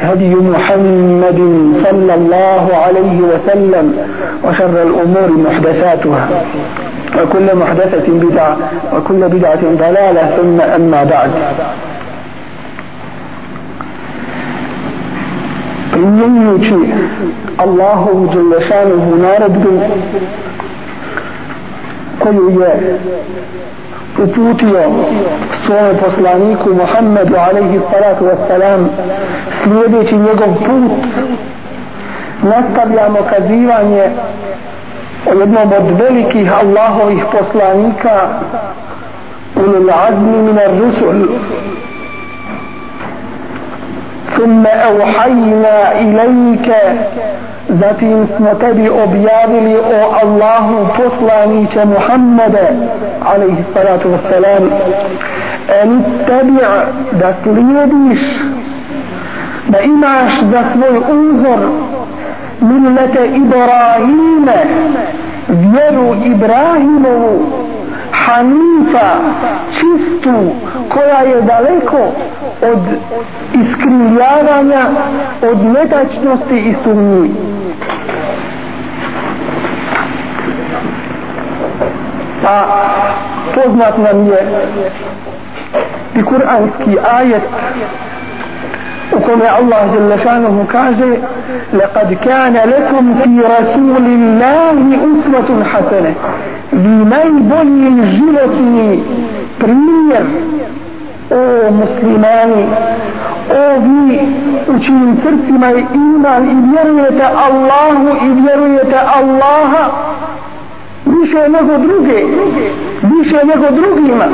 هدي محمد صلى الله عليه وسلم وشر الأمور محدثاتها. وكل محدثة بدعة وكل بدعة ضلالة ثم أما بعد. primjenjujući Allahovu Đelešanuhu naredbu koju je uputio svome poslaniku Muhammedu alaihi salatu wassalam slijedeći njegov put nastavljamo kazivanje o jednom od velikih Allahovih poslanika ulul azmi minar rusul ثم أوحينا إليك zatim smo tebi objavili o Allahu poslaniće Muhammede alaihi salatu wassalam. En tebi da slijediš da imaš za svoj uzor millete Ibrahime vjeru Ibrahimovu Hanifa čistu koja je daleko od iskrivljavanja od netačnosti i sumnji. Pa poznat nam je i kuranski ajet u kome Allah žele šanuhu kaže لقد كان لكم في رسول الله أسوة حسنة vi najbolji životni primjer o muslimani o vi u čijim srcima je iman i vjerujete Allahu i vjerujete Allaha više nego druge više nego drugima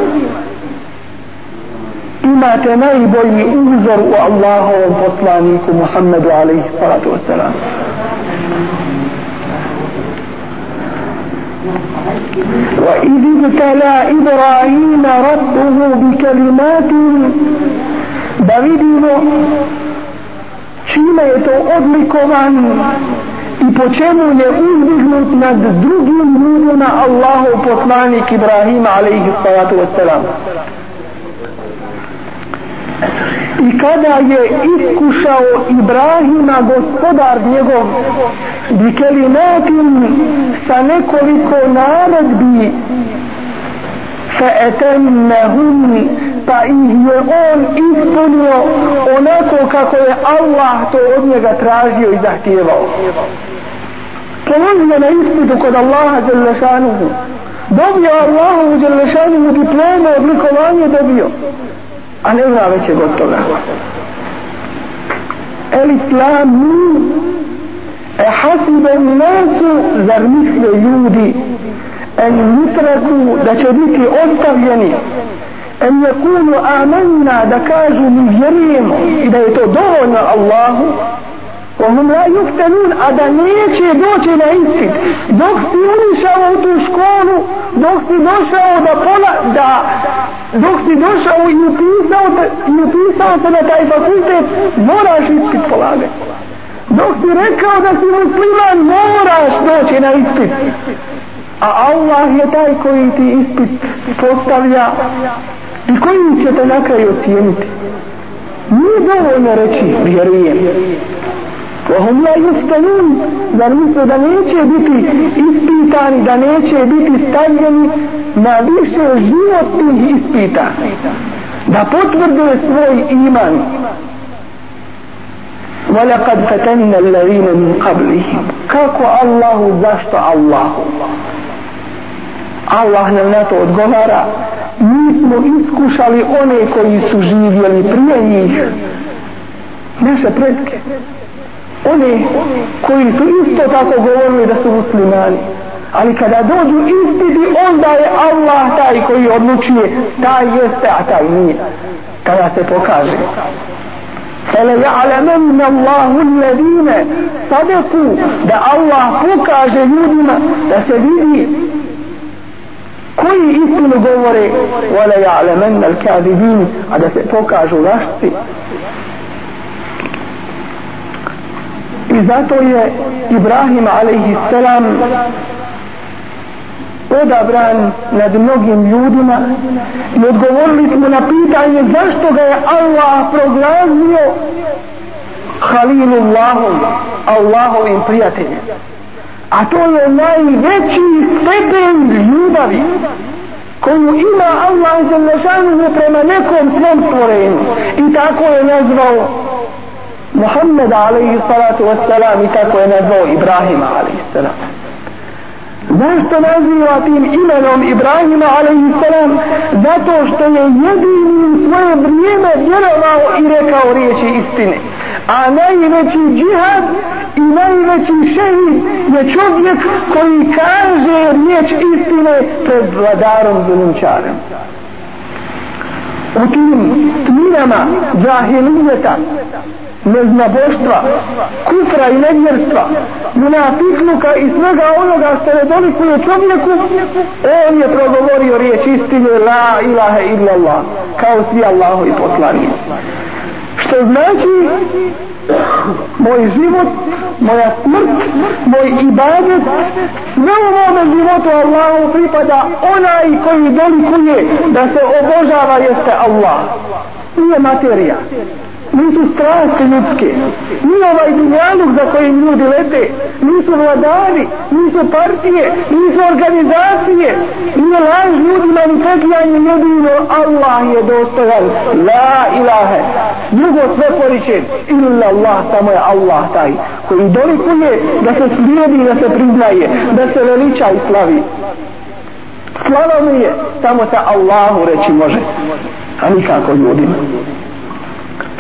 Imate najbolji uzor u Allahovom poslaniku Muhammedu alaihi salatu wasalam وإذ ابتلى إبراهيم ربه بكلمات da vidimo čime je to odlikovan i po čemu je uzdignut nad drugim ljudima Allahu poslanik Ibrahima alaihi salatu wassalam i kada je iskušao Ibrahima gospodar njegov bi sa nekoliko naredbi fa etennehum pa ih je on ispunio onako kako je Allah to od njega tražio i zahtijevao. Polazio na ispitu kod Allaha Đelešanuhu dobio Allahu Đelešanuhu diplomu odlikovanje dobio a ne zna već toga. Elif el islam e hasibe nasu zar misle ljudi en yutraku da će biti ostavljeni en yakunu amanna da kažu mi vjerujemo i da je to dovoljno Allahu Onom la juhtanun, a da neće doći na ispit. Dok si unišao u tu školu, dok si došao da pola, da, dok si došao i upisao, te, i upisao se na taj fakultet, moraš ispit polagati. Dok si rekao da si musliman, moraš doći na ispit. A Allah je taj koji ti ispit postavlja i koji će te na kraju ocijeniti. Nije dovoljno reći, vjerujem. وهم لا يفتنون zar misle da neće biti ispitani da neće biti stavljeni na više životnih ispita da potvrde svoj iman ولقد فتنا الذين من قبلهم kako Allahu zašto Allahu Allah nam na to odgovara mi smo iskušali one koji su živjeli prije njih naše predke one koji su isto tako govorili da su muslimani ali kada dođu istini onda je Allah taj koji odlučuje taj jeste a taj nije kada se pokaže فَلَيَعْلَمَنَّ اللَّهُ الَّذِينَ صَدَقُوا da Allah pokaže ljudima da se vidi koji istinu govore وَلَيَعْلَمَنَّ الْكَاذِبِينَ a da se pokažu lašci i zato je Ibrahim a.s. odabran nad mnogim ljudima i odgovorili smo na pitanje zašto ga je Allah proglazio Halilullahom Allahovim prijateljem a to je najveći stepen ljubavi koju ima Allah za prema nekom svom stvorenju i tako je nazvao Muhammed alaihi salatu wassalam i tako je nazvao Ibrahima alaihi salam. Zašto naziva tim imenom Ibrahima a.s. Zato što je jedini u svoje vrijeme vjerovao i rekao riječi istine. A najveći džihad i najveći šehid je čovjek koji kaže riječ istine pred vladarom zulumčarem. U tim tminama džahilijeta neznaboštva, kufra i nevjerstva, munafikluka i svega onoga što ne dolikuje čovjeku, on je progovorio riječ istine la ilaha illallah, kao svi Allahovi poslani. Što znači, moj život, moja smrt, moj ibadet, sve u mome životu Allahu pripada onaj koji dolikuje da se obožava jeste Allah. Nije materija nisu strasti ljudske, ni ovaj dunjaluk za kojim ljudi lete, nisu vladari, nisu partije, nisu organizacije, nije laž ljudima ni prekijanje jedino, Allah je dostojan, la ilahe, drugo sve poriče, illa Allah, samo je Allah taj, koji dolikuje da se slijedi, da se priznaje, da se veliča i slavi. Slava mi je, samo sa Allahu reći može, a nikako ljudima.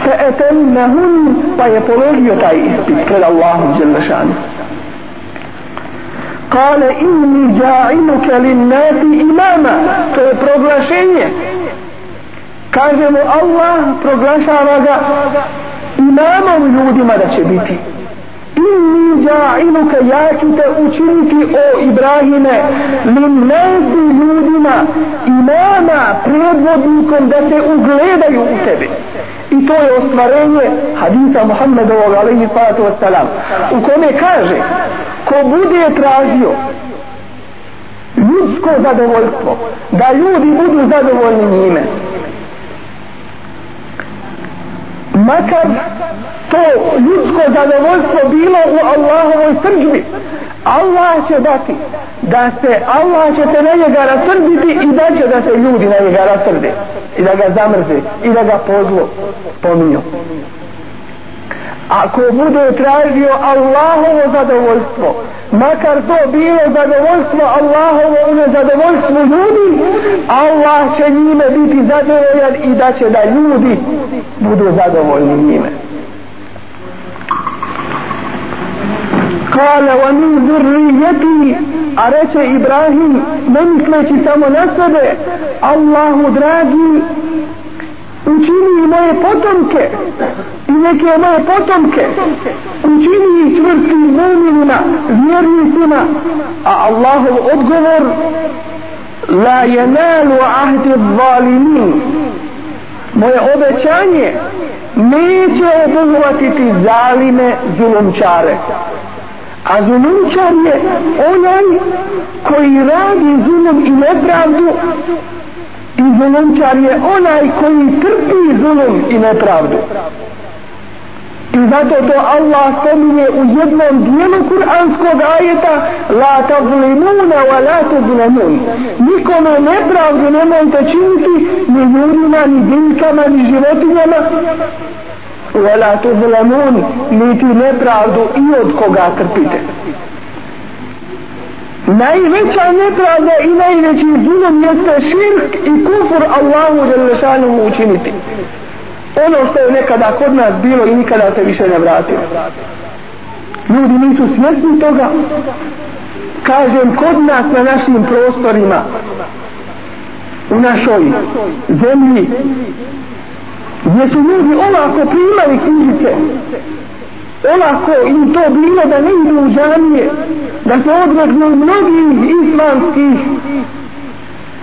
فأتمهن فيطلق يتعي إسبت الله جل شانه قال إني جاعلك للناس إماما فيبرغلشيني kažemo Allah proglašava ga imamom ljudima da će biti inni ja'iluka ja ću te učiniti o Ibrahime min nasi ljudima imama predvodnikom da se ugledaju u tebe i to je ostvarenje hadisa Muhammedovog alaihi salatu wasalam u kome kaže ko bude tražio ljudsko zadovoljstvo da ljudi budu zadovoljni njime makar to ljudsko zadovoljstvo bilo u Allahovoj srđbi. Allah će dati da se Allah će te na njega rasrbiti i da će da se ljudi na njega rasrbi i da ga zamrze i da ga pozlo spominju. Ako bude tražio Allahovo zadovoljstvo makar to bilo zadovoljstvo Allahovo u nezadovoljstvu ljudi Allah će njime biti zadovoljan i da će da ljudi budu zadovoljni njime. Kale wa min zurrijeti a reče Ibrahim ne misleći samo na sebe Allahu dragi učini moje potomke i neke moje potomke. Učini ih čvrstim muminima vjernicima a Allahov odgovor la jenalu ahdi zalimin moje obećanje neće obuhvatiti zalime zulumčare. A zulumčar je onaj koji radi zulum i nepravdu i zulumčar je onaj koji trpi zulum i nepravdu i zato to Allah spominje u jednom dijelu kuranskog ajeta la tazlimuna wa la tazlimun nikome nepravdu nemojte činiti ni ljudima, ni biljkama, ni životinjama. Wa la tazlimun niti nepravdu i od koga trpite. Najveća nepravda i najveći zulom jeste širk i kufur Allahu Đelešanu učiniti ono što je nekada kod nas bilo i nikada se više ne vratilo ljudi nisu svjesni toga. Kažem kod nas na našim prostorima u našoj zemlji gdje su ljudi olako primali knjižice olako im to bilo da ne idu u džanije da se odvegnu mnogih islamskih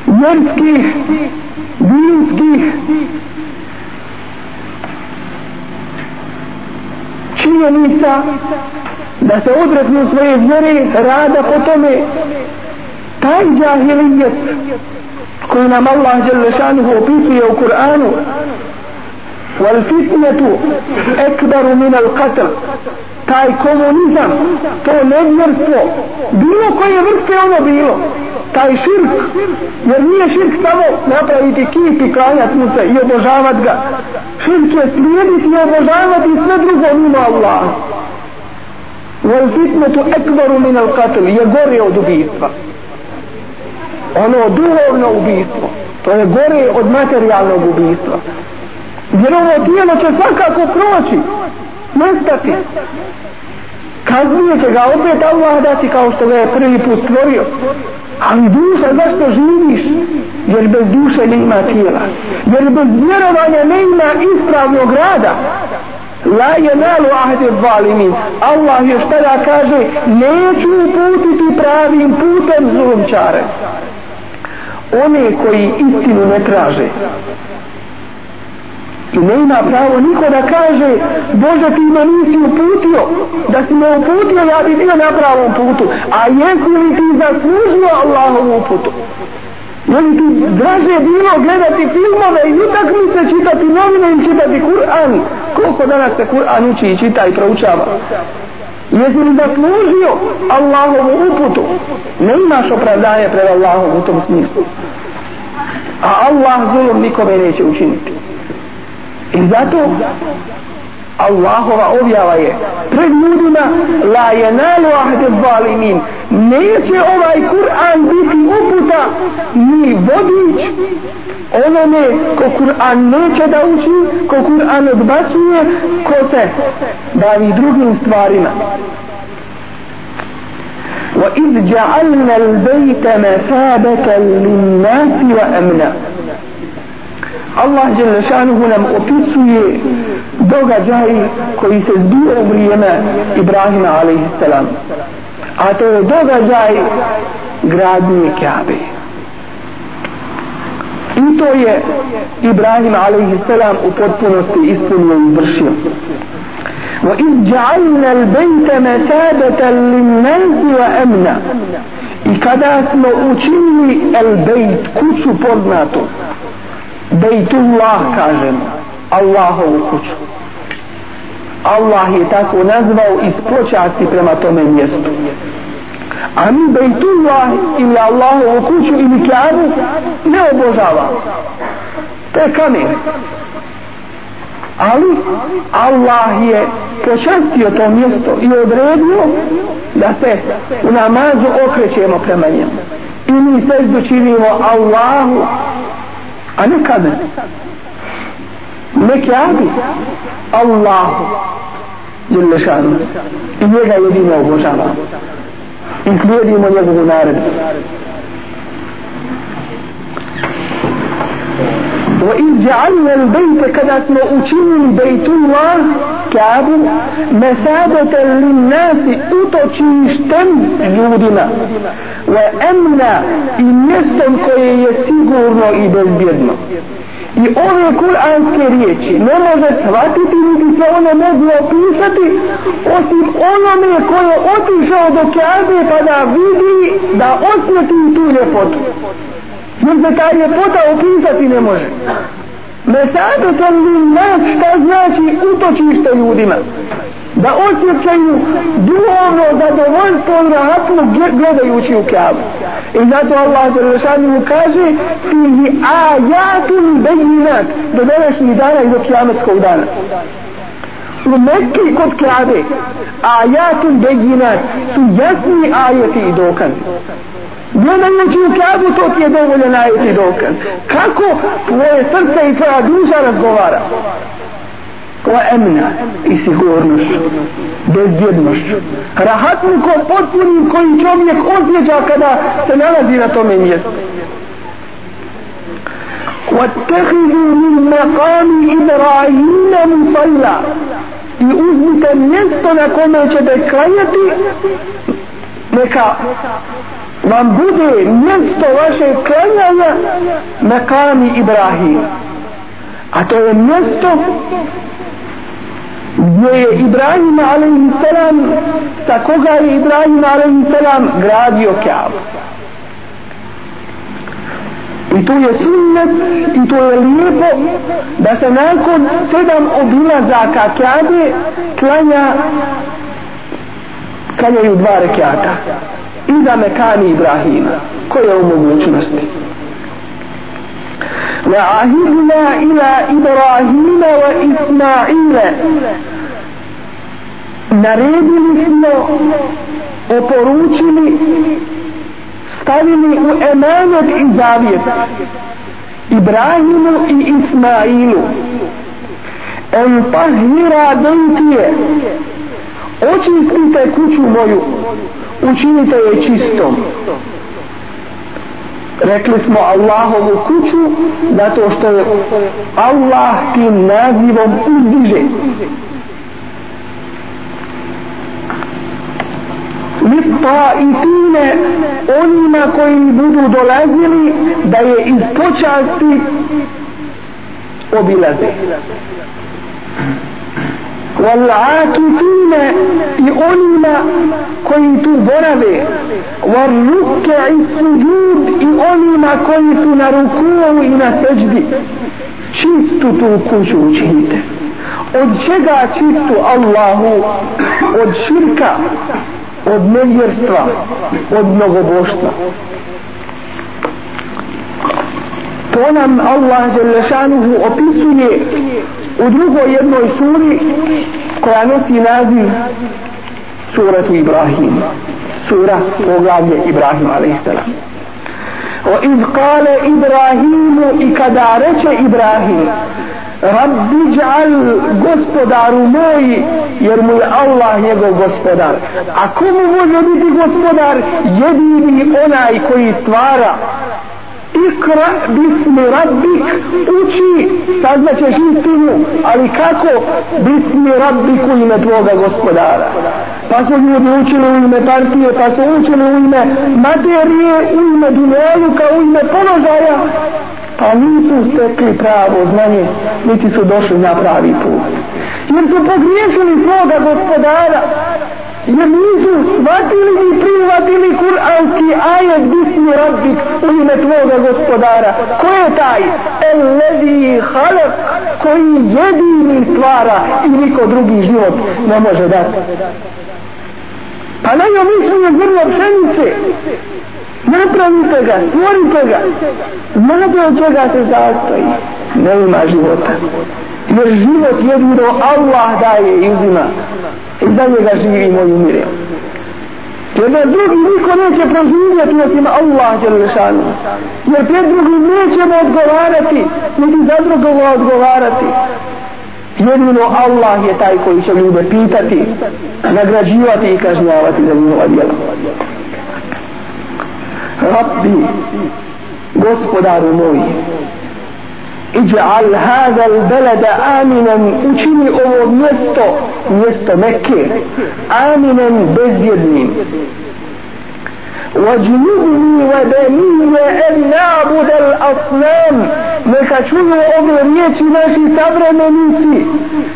vjerskih dinskih činjenica da se odreknu svoje vjere rada po tome taj džahilijet koji nam Allah Đelešanuhu opisuje u Kur'anu والفتنة أكبر من القتل taj komunizam, to nevjerstvo, bilo koje vrste ono bilo, taj širk, jer nije širk samo napraviti kip i klanjati mu se i obožavat ga. Širk je slijediti i obožavati sve drugo mimo Allah. Wal fitnetu ekbaru min al qatl je gore od ubijstva. Ono duhovno ubijstvo. To je gore od materijalnog ubijstva. Jer ovo tijelo će svakako proći. Nestati. Kaznije će ga opet Allah dati kao što ga je prvi put stvorio. Ali duša, zašto živiš? Jer bez duše ne ima tijela. Jer bez vjerovanja ne ima ispravnog rada. La je nalu ahde zalimin. Allah još tada kaže, neću uputiti pravim putem zulumčare. One koji istinu ne traže. I ne ima pravo niko da kaže Bože ti me nisi uputio. Da si me uputio ja bi bio na pravom putu. A jesi li ti zaslužio Allahovu uputu? Je li ti draže bilo gledati filmove i utakmice čitati novine i čitati Kur'an? Koliko danas se Kur'an uči i čita i proučava? Jesi li zaslužio Allahovu uputu? Ne imaš opravdanje pred Allahom u tom smislu. A Allah zulom nikome neće učiniti. I zato Allahova objava je pred ljudima la je nalu ahde zalimin neće ovaj Kur'an biti uputa ni vodič onome ko Kur'an neće da uči ko Kur'an odbacuje ko se bavi drugim stvarima وإذ جعلنا البيت مثابة للناس وأمنا Allah Đelešanuhu nam opisuje događaj koji se zbio u vrijeme Ibrahima a.s. A to je događaj gradnje Kaabe. I to je Ibrahim a.s. u potpunosti ispunio i vršio. وإذ جعلنا البيت مثابة للناس وأمنا i kada smo učinili el bejt kuću poznatu Bejtullah kažem Allahovu kuću. Allah je tako nazvao iz počasti prema tome mjestu. A mi Bejtullah ili Allahovu kuću ili Kjavu ne obožava to je kamen ali Allah je počastio to mjesto i odredio da se u namazu okrećemo prema njemu. I mi seždu činimo Allahu a ne kamen ne kjabi Allahu jelle šanu. I njega jedino obožava. I slijedimo njegovu naredbu. وإذ جعلنا البيت كذا اسمه بيت الله كعبه مسادة للناس utočištem ljudima wa emna i mjestom koje je sigurno i bezbjedno i ove kuranske riječi ne može shvatiti niti se one mogu opisati osim onome koje otišao do Kabe pa da vidi da osjeti tu ljepotu jer se ta ljepota opisati ne može mesadu sam nas šta znači utočište ljudima da osjećaju duhovno zadovoljstvo i rahatno gledajući u kjavu. I zato Allah Đelešanu mu kaže fihi ajatun bejinat do današnjih dana i do kjametskog dana. u Mekke kod Kabe ajatum bejinat su jasni ajeti i dokazi gledajući u Kabu to ti je dovoljan ajet i dokaz kako tvoje srce i tvoja duša razgovara wa emna i sigurnošću bezbjednošću rahatnikom potpunim koji čovjek osjeća kada se nalazi na tome mjestu واتخذوا من مقام إبراهيم مصلى i uzmite mjesto na kome ćete klanjati neka vam bude mjesto vaše klanjanja na kami Ibrahim a to je mjesto gdje je Ibrahim a.s. sa koga je Ibrahim a.s. gradio Kjavu. I to je sunnet i to je lijepo da se nakon sedam obilazaka kjade klanja klanjaju dva rekiata iza Mekani Ibrahima koje je u mogućnosti وعهدنا إلى إبراهيم وإسماعيل naredili smo oporučili stavili u emanet i zavjet Ibrahimu i Ismailu en tahira dejtije očistite kuću moju. Učinite je čistom. Rekli smo Allahovu kuću zato što je Allah tim nazivom uzdiže. Taifine onima koji budu dolazili da je iz počasti obilaze. والعاكفين i onima koji tu borave والركع السجود i onima koji su na ruku i na seđdi čistu tu kuću učinite od čega čistu Allahu od širka od nevjerstva, od mnogoboštva. To nam Allah Želešanuhu opisuje u drugoj jednoj suri koja nosi naziv suratu Ibrahim. Sura poglavlje Ibrahim a.s. O iz kale Ibrahimu i kada reče Ibrahim Rabbi džal gospodaru moj jer mu je Allah njegov gospodar a komu može biti gospodar jedini onaj koji stvara ikra bismi rabbik. Uči saznaćeš istinu ali kako? Bismi rabbik u ime tvoga gospodara. Pa su ljudi učili u ime partije pa su učili u ime materije u ime dunjaluka u ime položaja. Pa nisu stekli pravo znanje, niti su došli na pravi put. Jer su pogriješili svoga gospodara, jer nisu shvatili i prihvatili kuranski ajet bismi rabbik u ime tvoga gospodara. Ko je taj? El halak koji jedini stvara i niko drugi život ne može dati. Pa na joj mišljenje zrno pšenice napravite ga, stvorite ga znate od čega se zastoji ne ima života jer život jedino Allah daje i uzima. I za njega živimo i umiremo jer da drugi niko neće proživjeti osim Allah Đelešanu jer pred drugim nećemo odgovarati niti za drugoga odgovarati. Jedino Allah je taj koji će ljude pitati nagrađivati i kažnjavati za njihova djela. Rabbi, gospodaru moj, iđa'al hada l-belada aminan, učini ovo mjesto, mjesto Mekke, aminan bezjednim. وجنوبني وبني أن نعبد الأصنام neka čuju ove riječi naši savremenici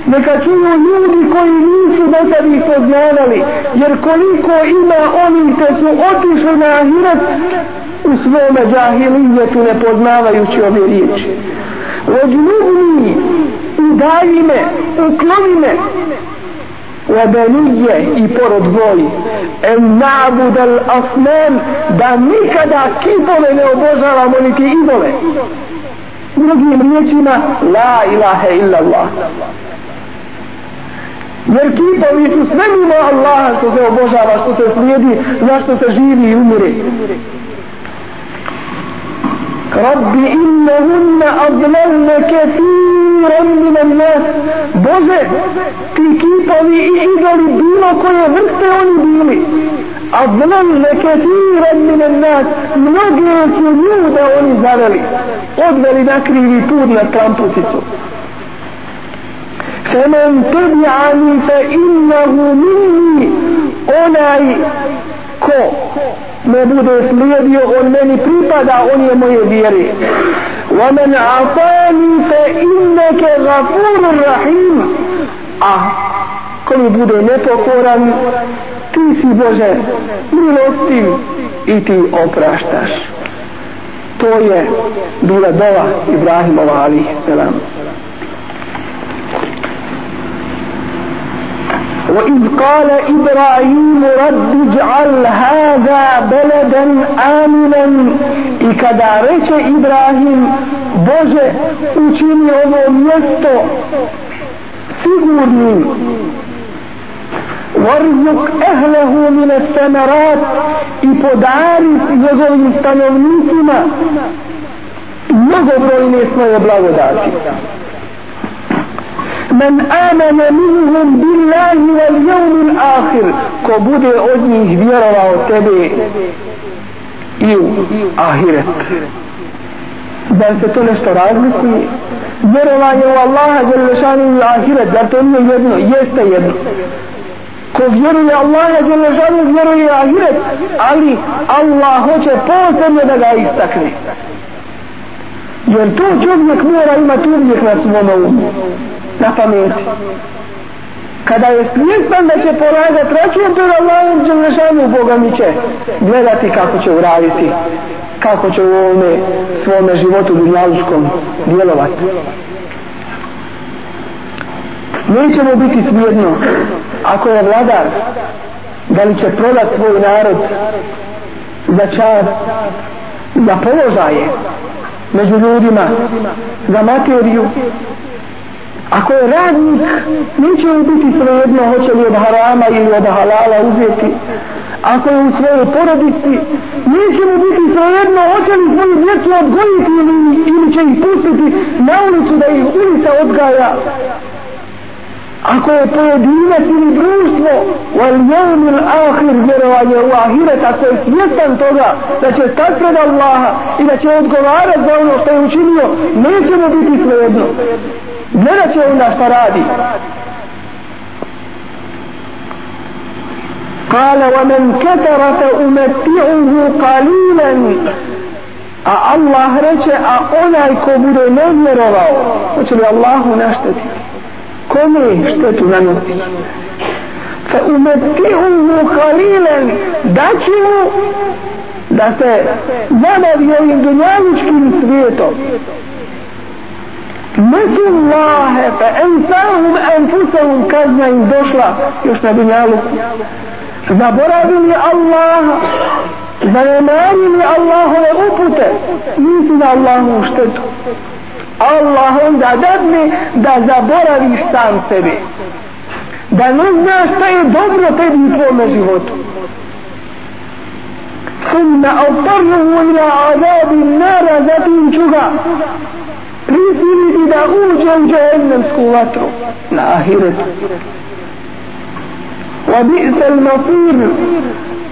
neka čuju ljudi koji nisu do sad ih poznavali jer koliko ima oni te su otišli na ahiret u svome džahilijetu ne poznavajući ove riječi odljubni udalji me ukloni me وبنية i porod moj en na'bud al asnan da nikada kipove ne obožavamo niti idole drugim riječima la ilaha illa Allah Jer kipovi su sve mimo Allaha što se obožava, što se slijedi, zašto se živi i umire. رب إنهن أضللن كثيرا من الناس. بوزي في كيف إذا ربينا كل وقت ونبيني أضللن كثيرا من الناس. نجر سجود ونزللي قد لنكري ريتور لترامبو فيسو فمن تبعني فإنه مني. أولئي ko me bude slijedio on meni pripada on je moje vjere ومن عصاني فإنك غفور رحيم a ko mi bude nepokoran ti si Bože milostiv i ti opraštaš to je bila dova Ibrahimova alih selam وإذ قال إبراهيم رب اجعل هذا بلدا آمنا إكدا ريش إبراهيم بوجه učini ovo mjesto sigurnim وارزق أهله من الثمرات i podari njegovim stanovnicima mnogobrojne svoje blagodati men amene minhum billahi wal jevmi l'akhir ko bude od njih vjerovao tebe i u ahiret. Da se to nešto razlikuje vjerovanje u Allaha Đelešanu i ahiret da to nije jedno? Jeste jedno. Ko vjeruje Allaha Đelešanu vjeruje ahiret ali Allah hoće posebno da ga istakne. Jer to čovjek mora imati uvijek na svom umu na pameti. Kada je svjestan da će polagat račun pred Allahom Đelešanu, Boga mi će gledati kako će uraditi, kako će u ovome svome životu dunjaluškom djelovati. Nećemo biti smirno ako je vladar da li će prodat svoj narod za čar, za položaje među ljudima, za materiju, Ako je radnik, neće mu biti svejedno hoće li od harama ili od halala uzeti. Ako je u svojoj porodici, neće mu biti svejedno hoće li svoju djecu odgojiti ili, ili će ih pustiti na ulicu da ih ulica odgaja Ako je pojedinac ili društvo, wal jevmil ahir vjerovanje u ahiret, ako je svjestan toga da će stati pred Allaha i da će odgovarati za ono što je učinio, neće mu biti svejedno gledat će onda šta radi قال ومن كفر فأمتعه قليلا a Allah reče a onaj ko bude nevjerovao hoće li Allahu našteti Kome štetu nanosi fa umetihu qalilan da će mu da se zabavi ovim dunjavičkim svijetom Nesu Allahe, fa ensahum enfusahum kazna im došla još na dunjalu. Zaboravili Allaha, zanemarili Allahove upute, nisu na Allahu štetu. Allah onda dadne da zaboraviš sam sebe. Da ne znaš šta je dobro tebi u tvome životu. Sunna autornuhu ila azabi nara, zatim ću ga prisiliti da uđe u džahennemsku vatru na ahiretu. Wa bi'sa al-masir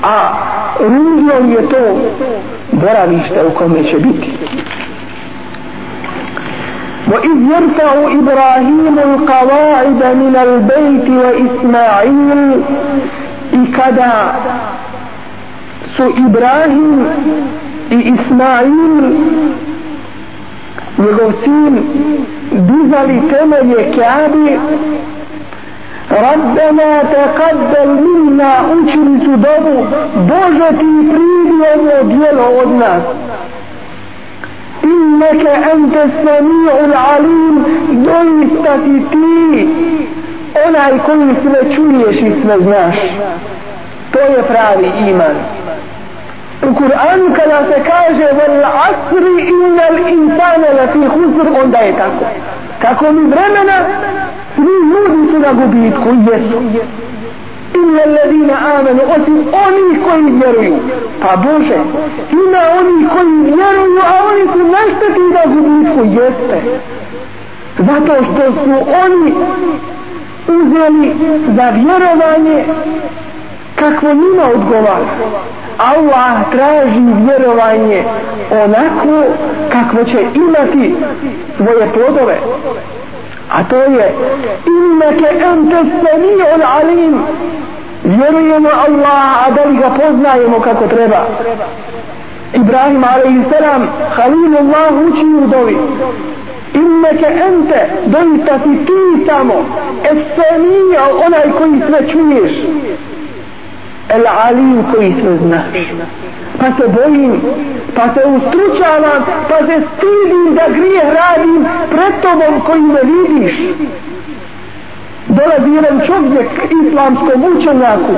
a ružno je to boravište u kome će biti. وإذ يرفع إبراهيم القواعد من البيت وإسماعيل إكدا سو إبراهيم إسماعيل njegov sin dizali temelje Kjabi Rabbena taqabbal minna učili su dobu Bože ti pridi ovo dijelo od nas Inneke ente sami'ul alim doista si ti onaj koji sve čuješ i sve znaš. To je pravi iman. U Kur'anu kada se kaže vel asri innal insana lafi husr onda je tako. Tako mi vremena svi ljudi su na gubitku jesu illa alladhina amanu osim oni koji vjeruju. Pa Bože ima oni koji vjeruju a oni su našteti na gubitku jeste. Zato što su oni uzeli za vjerovanje kakvo njima odgovara. Allah traži vjerovanje onako kakvo će imati svoje plodove a to je inneke ente sami'ul alim. Vjerujemo Allah a da li ga poznajemo kako treba. Ibrahim a.s. Halilullah uči u dovi. Inneke ente doista si ti samo. Es onaj koji sve čuješ. El alim koji sve znaš pa se bojim pa se ustručavam pa se stidim da grije radim pred tobom koji me vidiš. Dolazi jedan čovjek islamskom učenjaku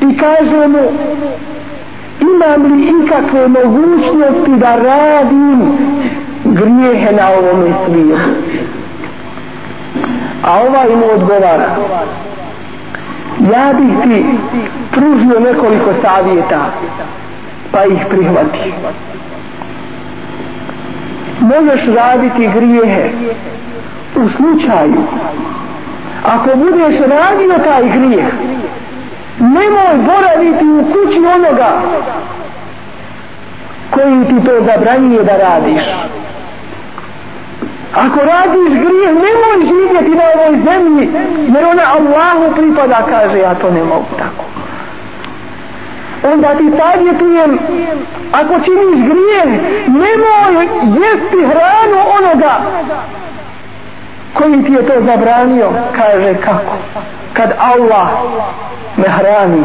i kaže mu imam li ikakve mogućnosti da radim grijehe na ovom svijetu? A ovaj mu odgovara ja bih ti pružio nekoliko savjeta pa ih prihvati. Možeš raditi grijehe u slučaju. Ako budeš radio taj grijeh nemoj boraviti u kući onoga koji ti to zabranjuje da radiš. Ako radiš grijeh nemoj živjeti na ovoj zemlji jer ona Allahu pripada kaže ja to ne mogu tako onda ti savjetujem ako činiš grijeh nemoj jesti hranu onoga koji ti je to zabranio. Kaže kako? Kad Allah me hrani.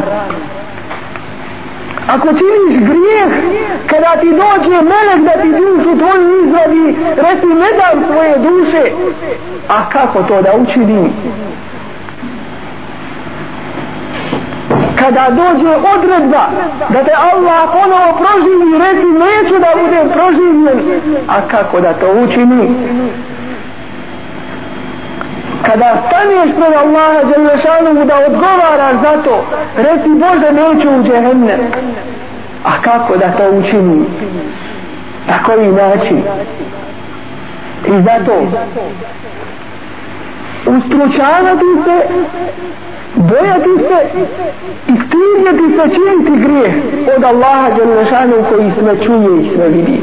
Ako činiš grijeh kada ti dođe melek da ti dušu tvoju izvadi reci ne dam svoje duše. A kako to da učinim? Kada dođe odredba da te Allah ponovo proživi reci neću da budem proživljen. A kako da to učini? Kada staneš pred Allaha Đelešanovu da odgovaraš za to reci Bože neću u džehennem. A kako da to učini? Na koji način? I zato ustručavati se bojati se i stidjeti se činiti grijeh od Allaha Đelešanu koji sve čuje i sve vidi.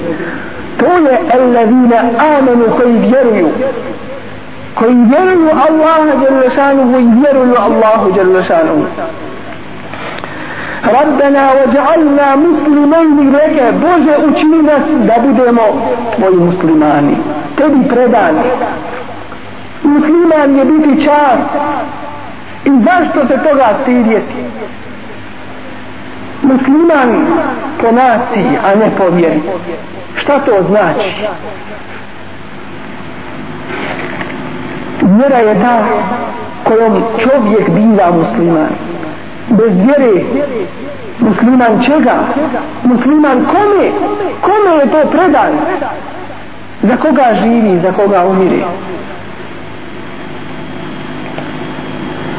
To je el-ladina amenu koji vjeruju. Koji vjeruju Allaha Đelešanu i vjeruju Allahu Đelešanu. Rabbena ođa'alna muslimani reke Bože učini nas da budemo tvoji muslimani tebi predani. Musliman je biti čast i zašto se toga stidjeti musliman po naciji a ne po vjeri. Šta to znači? Vjera je ta kojom čovjek biva musliman. Bez vjere musliman čega? Musliman kome? Kome je to predan? Za koga živi za koga umire?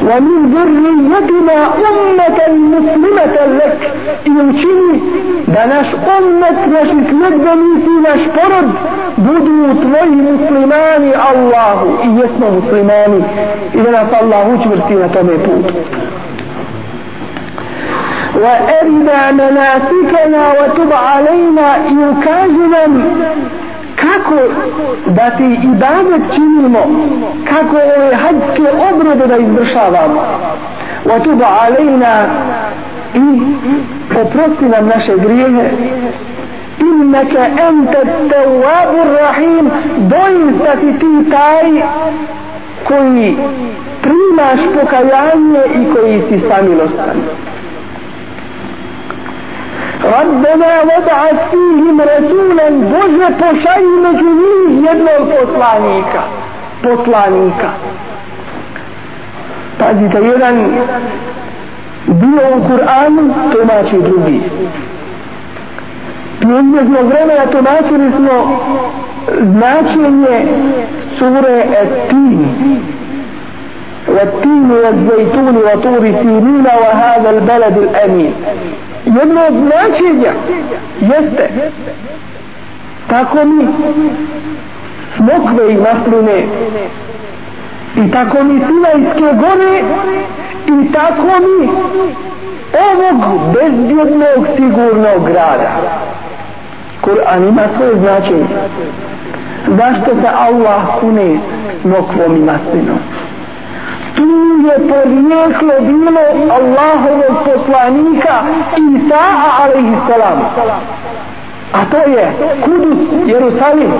ومن ذريتنا أمة مسلمة لك يوشيني da naš umet, naši sljedbenici, naš porod budu tvoji muslimani Allahu i jesmo muslimani i da nas Allah učvrsti na tome putu. وأرنا مناسكنا وتب علينا يكاجنا kako da ti ibadet činimo? Kako ove hađske obrede da izvršavamo? Wa tuba alejna i oprosti nam naše grijehe. Innaka ente tawabur rahim. Doista si ti taj koji primaš pokajanje i koji si samilostan. ربنا وضعت فيهم رسولا بوجه pošalji među njih jednog poslanika poslanika pazite jedan bio u Kur'anu tumači drugi prije njeznog vremena tumačili smo značenje sure Etin والتين والزيتون وطور سينين وهذا البلد الأمين jedno od značenja jeste tako mi smokve i masline i tako mi Sinajske gore i tako mi ovog bezbjednog sigurnog grada Kur'an ima svoje značenje zašto se Allah kune smokvom i maslinom tu je porijeklo bilo Allahovog poslanika Isa'a alaihi salam a to je Kudus, Jerusalim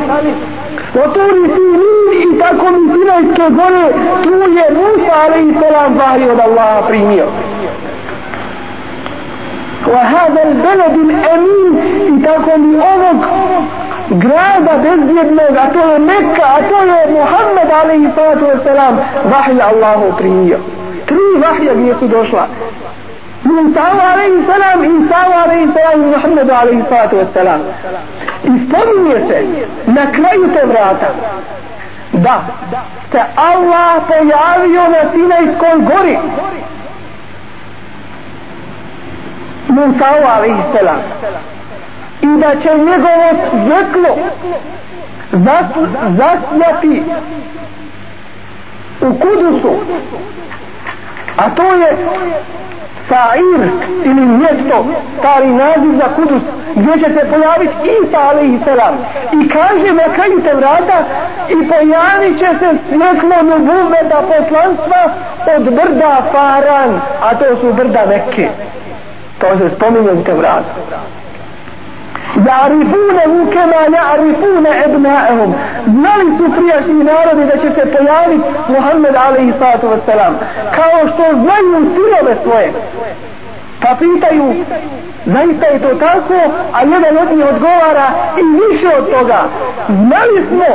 Oturi si Nil i tako mi Sinajske gore tu je Musa alaihi salam vahri od Allaha primio وهذا البلد الأمين i tako mi ovog grada bezbjednog, a to je Mekka, a to je Muhammed alaihi sallatu wasalam, vahija Allahu primio. Tri vahija gdje su došla. Musa alaihi salam, Isa alaihi salam i Muhammedu alaihi sallatu wasalam. I spominje se na kraju te vrata da se Allah pojavio na Sinajskoj gori. Musa alaihi salam i da će njegovo svjetlo zasjati u kudusu. A to je Sair ili mjesto stari naziv za kudus gdje će se pojaviti Isa alaihi salam. I kaže na kraju te vrata i pojavit će se svjetlo nubuveta poslanstva od brda Faran a to su brda Mekke. To se spominje u te vrata Ja'rifunehu kema ja'rifune ebna'ehum. Znali su prijašnji narodi da će se pojaviti Muhammed alaihi sallatu wassalam. Kao što znaju sinove svoje. Pa pitaju, zaista je to tako, a jedan od njih odgovara i više od toga. Znali smo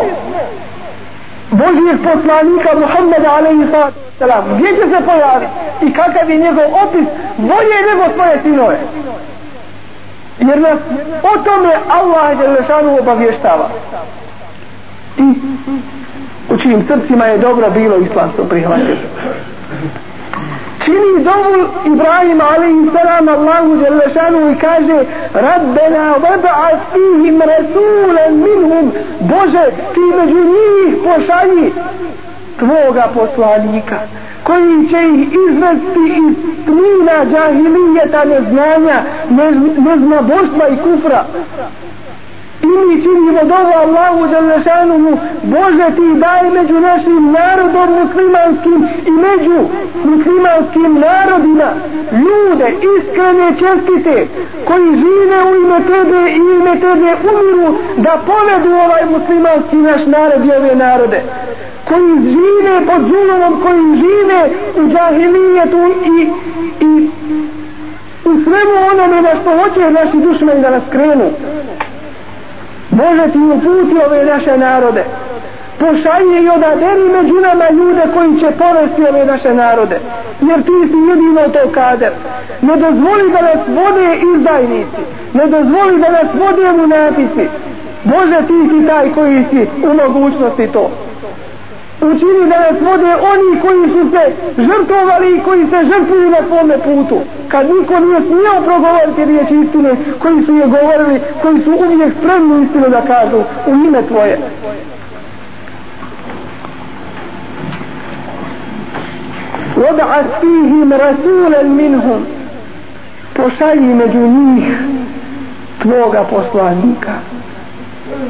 Božijeg poslanika Muhammeda alaihi sallatu wassalam. Gdje će se pojaviti? I kakav je njegov opis? Bolje nego svoje sinove jer nas o tome Allah je lešanu obavještava. I u čijim srcima je dobro bilo islamstvo prihvatio čini dovu Ibrahim alaihi salam Allahu Đelešanu i kaže Rabbena vada fihim rasulen minhum. Bože ti među njih pošalji tvoga poslanika koji će ih izvesti iz plina džahilijeta neznanja, nezna neznaboštva i kufra. I mi činimo dovo Allahu Đalešanuhu, Bože ti daj među našim narodom muslimanskim i među muslimanskim narodima ljude iskrene čestite koji žive u ime tebe i ime tebe umiru da povedu ovaj muslimanski naš narod i ove narode koji žive pod zulomom, koji žive u džahilijetu i, i u svemu onome na što hoće naši dušmani da nas krenu. Bože ti uputi ove naše narode. Pošalje i odaberi među nama ljude koji će povesti ove naše narode. Jer ti si jedino to kader. Ne dozvoli da nas vode izdajnici. Ne dozvoli da nas vode munafici. Bože ti si taj koji si u mogućnosti to učini da nas vode oni koji su se žrtovali i koji se žrtvuju na svome putu. Kad niko nije smio progovoriti riječi istine, koji su je govorili, koji su uvijek spremni istinu da kažu u ime tvoje. Voda'at fihim rasulen minhum pošalji među njih tvoga poslanika.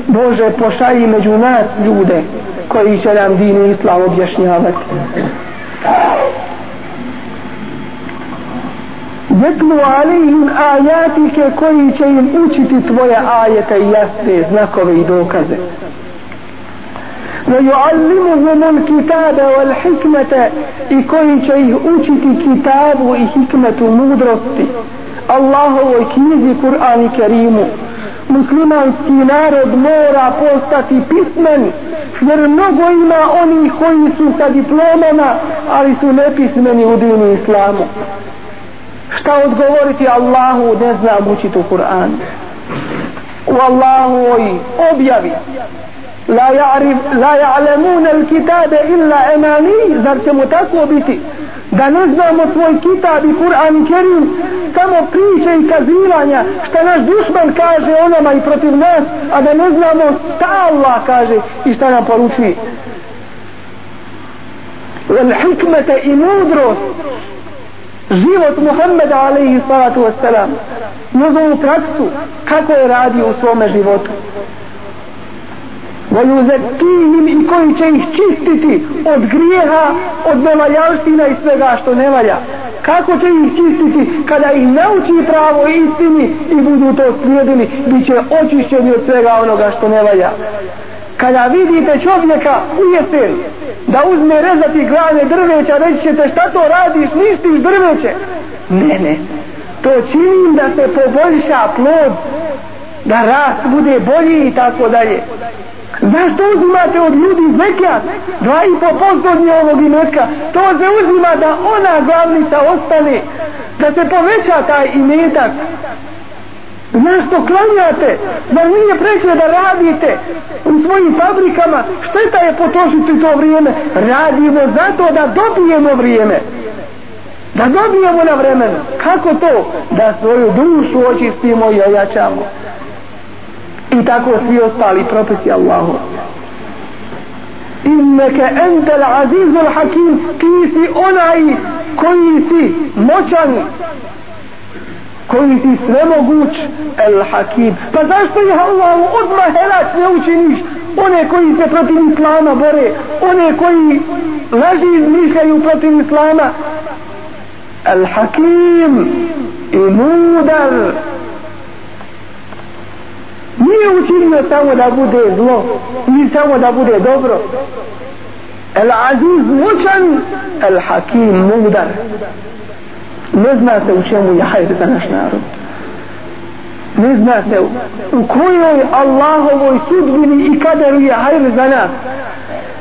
Bože, pošalji među nas ljude koji će nam din islam objašnjavati. Jetlu alihim ajatike koji će im učiti tvoje ajete i jasne znakove i dokaze. ويعلمهم الكتاب والحكمة i koji će ih učiti kitabu i hikmetu mudrosti Allahovoj knjizi Kur'an i Kerimu muslimanski narod mora postati pismen jer mnogo ima oni koji su sa diplomama ali su nepismeni u dini islamu. Šta odgovoriti Allahu ne znam učiti u Kur'an u Allahovoj objavi la ya'rif la ya'lamun al-kitaba illa amani. Zar ćemo tako biti? Da ne znamo svoj kitab i Kur'an Kerim samo priče i kazivanja šta naš dušman kaže onama i protiv nas a da ne znamo šta Allah kaže i šta nam poručuje. Wal hikmete i mudrost. Život Muhammeda alaihi salatu wasalam njegovu praksu kako je radio u svome životu. وَيُزَكِّيهِمْ i koji će ih čistiti od grijeha, od nevaljalština i svega što ne valja. Kako će ih čistiti kada ih nauči pravo istini i budu to slijedili, bit će očišćeni od svega onoga što ne valja. Kada vidite čovjeka u jesen da uzme rezati grane drveća, reći ćete šta to radiš, ništiš drveće. Ne, ne. To činim da se poboljša plod, da rast bude bolji i tako dalje. Zašto uzimate od ljudi zekijat? Dva i po posto njegovog imetka. To se uzima da ona glavnica ostane. Da se poveća taj imetak. Zašto klanjate? Da nije preće da radite u svojim fabrikama. Šteta je potrošiti to vrijeme. Radimo zato da dobijemo vrijeme. Da dobijemo na vremenu. Kako to? Da svoju dušu očistimo i ojačamo i tako svi ostali propisi Allahu. Inneke entel azizul hakim. Ti si onaj koji si moćan koji si svemoguć el hakim. Pa zašto je Allahu odmah helak ne učiniš? One koji se protiv islama bore one koji laži izmišljaju protiv islama. El hakim i mudar nije učinio samo da bude zlo ni samo da bude dobro. El aziz moćan, el hakim mudar. Ne zna se u čemu je hajde za naš narod. Ne zna se u kojoj Allahovoj sudbini i kaderu je hajr za nas.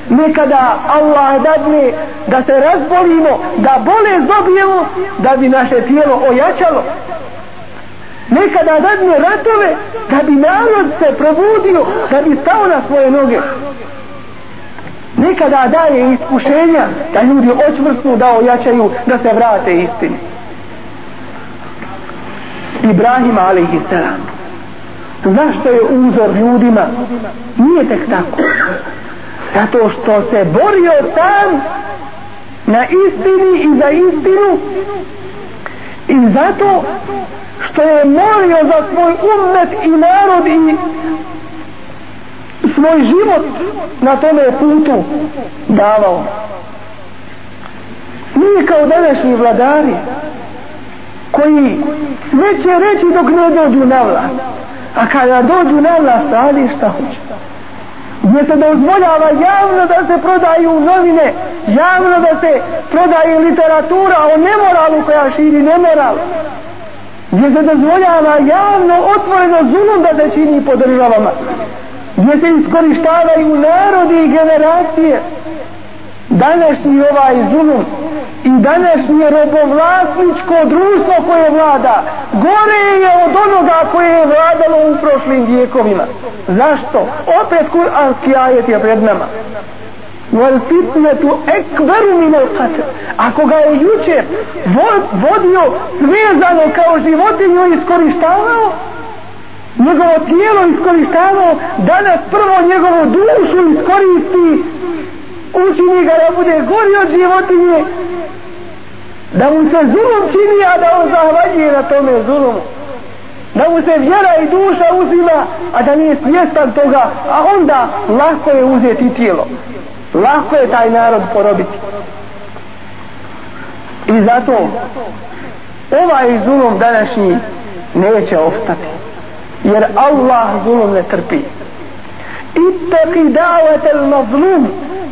Nekada Allah dadne da se razbolimo da bole dobijemo da bi naše tijelo ojačalo nekada dadne ratove da bi narod se probudio da bi stao na svoje noge. Nekada daje iskušenja da ljudi očvrstnu, da ojačaju da se vrate istini. Ibrahim a.s. zašto je uzor ljudima? Nije tek tako. Zato što se borio sam na istini i za istinu. I zato što je molio za svoj umet i narod i svoj život na tome putu davao. Mi kao današnji vladari koji sve će reći dok ne dođu na vlast. A kada dođu na vlast, radi šta hoće. Gdje se dozvoljava javno da se prodaju novine, javno da se prodaje literatura o nemoralu koja širi nemoral gdje se dozvoljava javno otvoreno zulum da se čini po državama gdje se iskorištavaju narodi i generacije. Današnji ovaj zulum i današnje robovlasničko društvo koje vlada gore je od onoga koje je vladalo u prošlim vijekovima. Zašto? opet kuranski ajet je pred nama wal fitnetu ekberu min al qatl ako ga je juče vodio svezano kao životinju iskoristavao njegovo tijelo iskoristavao danas prvo njegovu dušu iskoristi učini ga da bude gori od životinje da mu se zulum čini a da on zahvaljuje na tome zulumu. Da mu se vjera i duša uzima a da nije svjestan toga a onda lako je uzeti tijelo. Lako je taj narod porobiti. I zato ovaj zulum današnji neće ostati. Jer Allah zulum ne trpi. Ittaki davet el mazlum.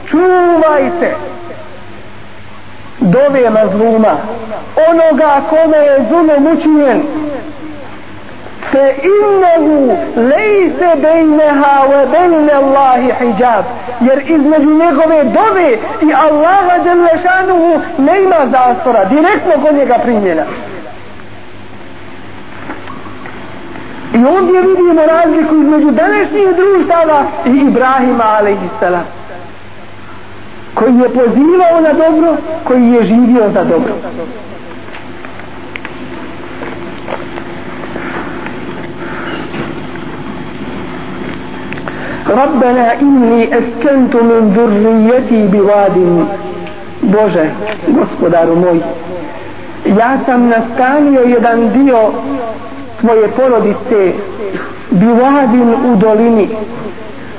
Čuvajte dove mazluma. Onoga kome je zulum učinjen فإنه ليس بينها وبين الله حجاب jer između njegove dove i Allaha Đelešanuhu ne ima zastora direktno kod njega primjena i I ovdje vidimo razliku između današnjih društava i Ibrahima alaihissalam koji je pozivao na dobro, koji je živio za dobro. ربنا إني أسكنت من ذريتي بواد Bože, gospodaru moj, ja sam nastanio jedan dio svoje porodice bivadin u dolini,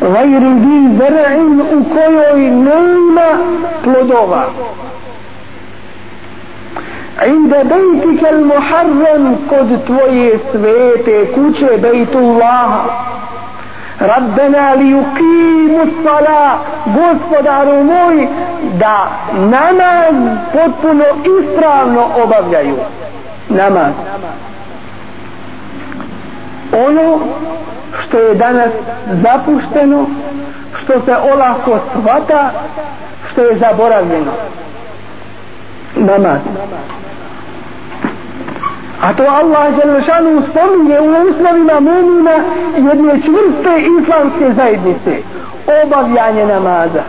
vajri di zrein u kojoj nema plodova. Inde bejtike l-muharram kod tvoje svete kuće bejtu Rabbena li ukimu sala gospodaru moj da namaz potpuno ispravno obavljaju. Namaz. Ono što je danas zapušteno što se olako svata što je zaboravljeno. Namaz. A to Allah Đelešanu spominje u uslovima mumina jedne čvrste islamske zajednice. Obavljanje namaza.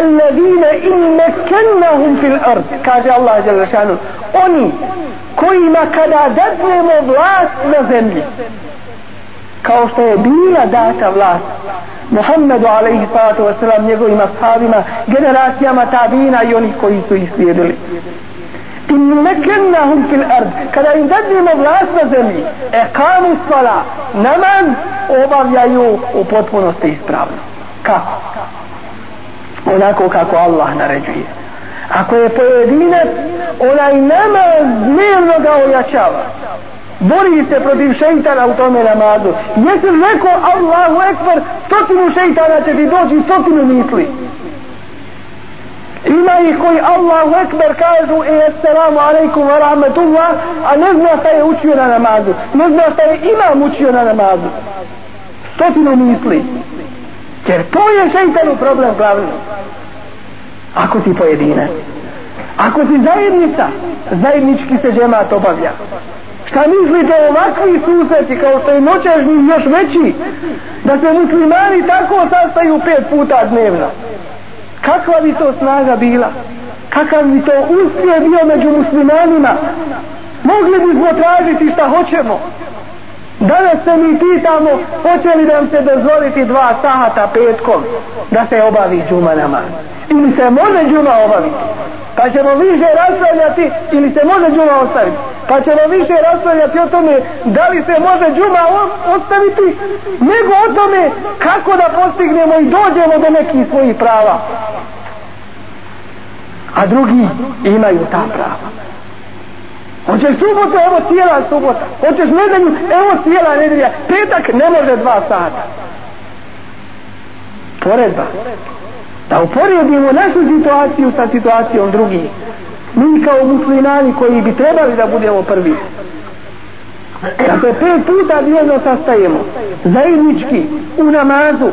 Alladine in mekennahum fil ard, kaže Allah Đelešanu. Oni kojima kada dadnemo vlast na zemlji, kao što je bila data vlast Muhammedu alaihi salatu wasalam njegovima sahabima, generacijama tabina i onih koji su ih slijedili in mekennahum fil ard kada im dadnemo vlast na zemlji e kamu svala namaz obavljaju u potpunosti ispravno. Kako? onako kako Allah naređuje. Ako je pojedinac onaj namaz dnevno ga ojačava. Bori se protiv šeitana u tome namazu. Jesi rekao Allahu ekber stotinu šeitana će ti doći stotinu misli? Ima ih koji Allahu ekber kažu i assalamu alaikum wa rahmetullah, a ne zna šta je učio na namazu. Ne zna šta je imam učio na namazu. Stotinu misli. Jer to je šeitanu problem glavno ako si pojedina. ako si zajednica zajednički se džemat obavlja. Šta mislite ovakvi susreti kao što je noćažni još veći? Da se muslimani tako sastaju pet puta dnevno kakva bi to snaga bila? Kakav bi to uspjeh bio među muslimanima? Mogli bismo tražiti šta hoćemo. Danas se mi pitamo, hoće li nam se dozvoliti dva sahata petkom da se obavi džuma namaz. Ili se može džuma obaviti. Pa ćemo više raspravljati ili se može džuma ostaviti. Pa ćemo više raspravljati o tome da li se može džuma ostaviti nego o tome kako da postignemo i dođemo do nekih svojih prava. A drugi imaju ta prava. Hoćeš subotu, evo cijela subota. Hoćeš nedelju, evo cijela nedelja. Petak ne može dva sata. Poredba. Da uporedimo našu situaciju sa situacijom drugih. Mi kao muslimani koji bi trebali da budemo prvi. Dakle, pet puta dnevno sastajemo. Zajednički u namazu.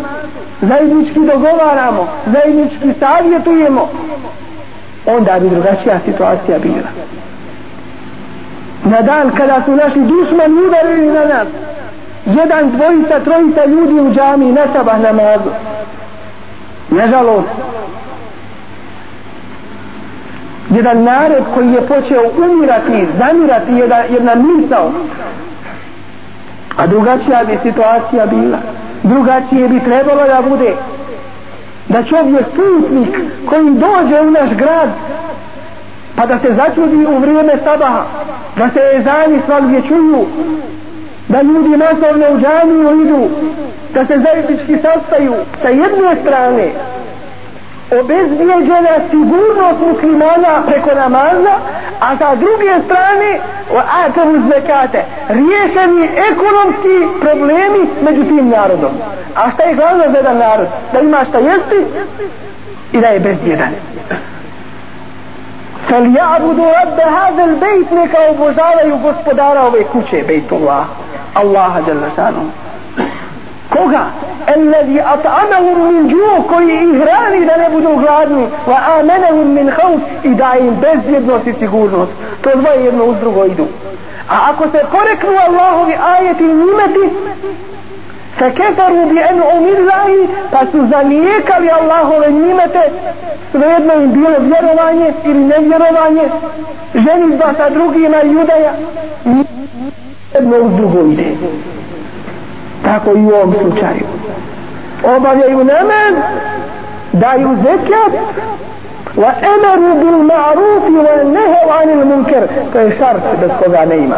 Zajednički dogovaramo. Zajednički savjetujemo. Onda bi drugačija situacija bila na dan kada su naši dušmani udarili na nas jedan, dvojica, trojica ljudi u džami na sabah namazu. Nažalost jedan narod koji je počeo umirati, zamirati jedna, jedna misao a drugačija bi situacija bila. Drugačije bi trebalo da bude. Da čovjek putnik koji dođe u naš grad pa da se začudi u vrijeme sabaha, da se ezani svakdje čuju, da ljudi masovno u džaniju idu, da se zajednički sastaju sa jedne strane, obezbijeđena sigurnost muslimana preko namaza, a sa druge strane, o atavu zvekate, riješeni ekonomski problemi među tim narodom. A šta je glavno za jedan narod? Da ima šta jesti i da je bezbjedan. فليعبدوا رب هذا البيت neka obožavaju gospodara ove kuće bejtullah Allah جل شانه koga الذي أطعمهم من جوع koji ih hrani da ne budu gladni wa amanahum min khawf i da im bezbjednost i sigurnost to dvoje jedno uz drugo idu a ako se poreknu Allahovi ajeti i nimeti فكفروا بأنعم الله pa su zanijekali Allahove nimete svejedno im bilo vjerovanje ili nevjerovanje ženitba sa drugima i judaja jedno uz drugo ide tako i u ovom slučaju obavljaju namaz daju zekat wa emaru bil ma'rufi wa nehev anil munker to je šart bez koga ne ima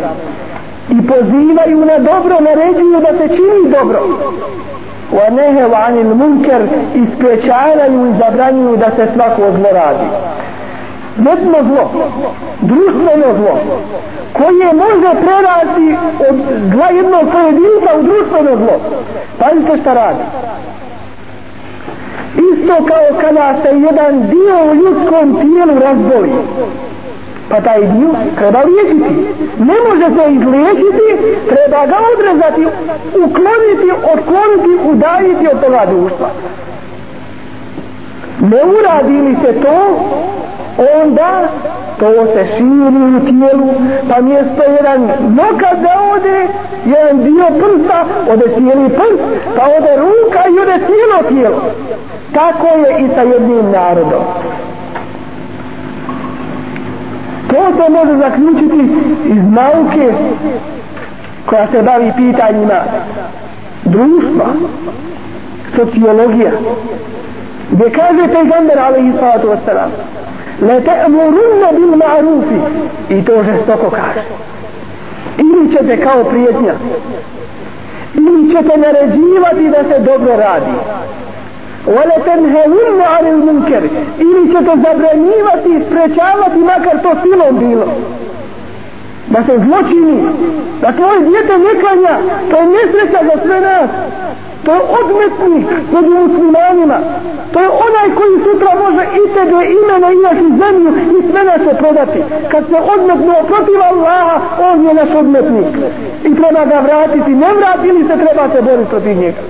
i pozivaju na dobro, naređuju da se čini dobro. Wa nehev anil munker i sprečavaju i zabranjuju da se svako zlo radi. Jedno zlo, društveno zlo, koje može prerasti od zla jednog pojedinca u društveno zlo. Pazite šta radi. Isto kao kada se jedan dio u ljudskom tijelu razboli pa taj dio treba liječiti. Ne može se izliječiti, treba ga odrezati, ukloniti, otkloniti, udaljiti od toga društva. Ne uradi li se to, onda to se širi u tijelu, pa mjesto jedan nokad da ode, jedan dio prsta, ode cijeli prst, pa ode ruka i ode cijelo tijelo. Tako je i sa jednim narodom. To se može zaključiti iz nauke koja se bavi pitanjima društva, sociologija. Gdje kaže pejgamber alaihi sallatu wassalam le te'murunne bil ma'rufi i to žestoko kaže. Ili ćete kao prijetnja ili ćete naređivati da se dobro radi Wala tanhawunna 'anil munkar. Ili ćete zabranjivati i sprečavati makar to silom bilo. Da se zločini, da tvoje djete ne klanja, to je nesreća za sve nas. To je odmetnik među muslimanima. To je onaj koji sutra može i tebe imena i našu zemlju i sve nas se prodati. Kad se odmetnuo protiv Allaha, on je naš odmetnik. I treba ga vratiti. Ne vrati ili se, trebate boriti protiv njega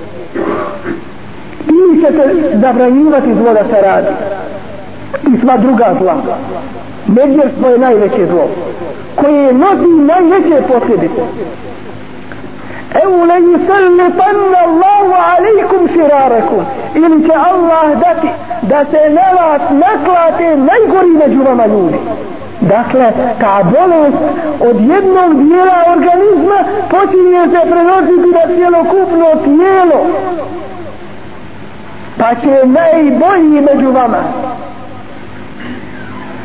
ili ćete zabranjivati zlo da se radi. I sva druga zla. Medvjerstvo je najveće zlo koje nosi najveće posljedice. Evo le yusallitanna Allahu alaikum širarekum ili će Allah dati da se na vas naklate najgori među vama ljudi. Dakle, ta bolest od jednog dijela organizma počinje se prenositi na cijelokupno tijelo pa će najbolji među vama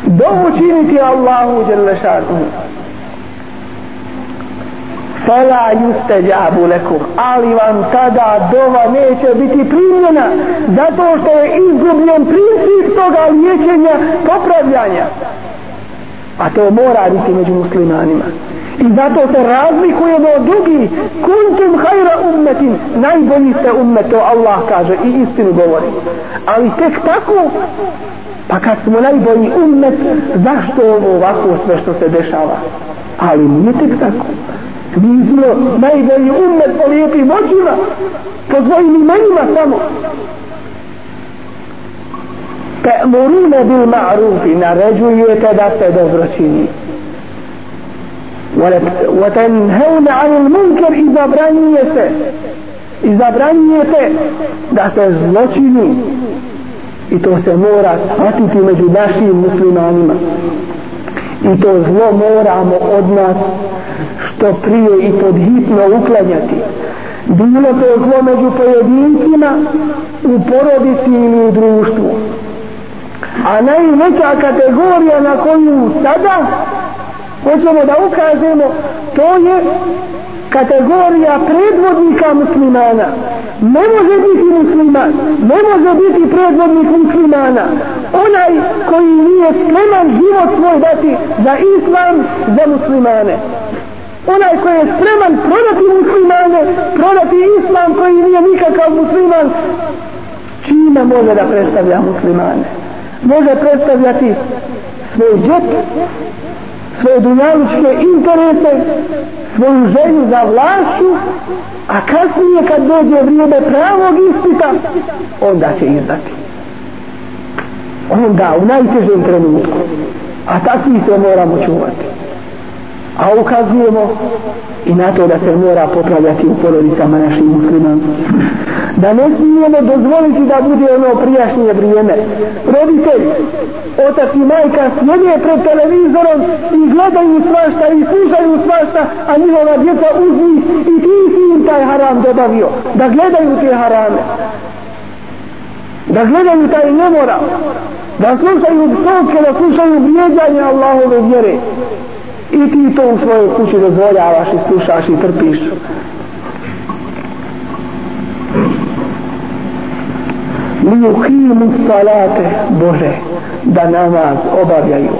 dovu činiti Allahu Đelešanu fela juste džabu lekum ali vam tada dova neće biti primljena zato što je izgubljen princip toga liječenja popravljanja. A to mora biti među muslimanima. I zato se razlikujemo od drugih. Kuntum hajra ummetin. Najbolji ste ummet, to Allah kaže i istinu govori. Ali tek tako, pa kad smo najbolji ummet, zašto ovo ovako sve što se dešava? Ali nije tek tako. Mi smo najbolji ummet po lijepim očima, po svojim imenima samo. Te'murune bil ma'rufi, naređujete da se dobro čini. وتنهون عن المنكر إذا برانيته إذا برانيته da se zločini i to se mora shvatiti među našim muslimanima i to zlo moramo od nas što prije i podhitno uklanjati bilo to zlo među pojedincima u porodici ili u društvu a najveća kategorija na koju sada hoćemo da ukažemo to je kategorija predvodnika muslimana. Ne može biti musliman ne može biti predvodnik muslimana. Onaj koji nije spreman život svoj dati za islam za muslimane. Onaj koji je spreman prodati muslimane prodati islam koji nije nikakav musliman čime može da predstavlja muslimane? Može predstavljati svoj džep, svoje dunjalučke interese, svoju želju za vlašću, a kasnije kad dođe vrijeme pravog ispita, onda će izdati. Onda, u najtežem trenutku. A takvi se moramo čuvati a ukazujemo i na to da se mora popravljati u porodicama naših muslima da ne smijemo dozvoliti da bude ono prijašnje vrijeme. Roditelj otac i majka sjede pred televizorom i gledaju svašta i slušaju svašta a njihova djeca uzmi i ti si im taj haram dobavio. Da gledaju te harame. Da gledaju taj nemoral. Da slušaju psovke da slušaju vrijeđanje Allahove vjere i ti to u svojoj kući dozvoljavaš i slušaš i trpiš. Li ukimu salate Bože da namaz obavljaju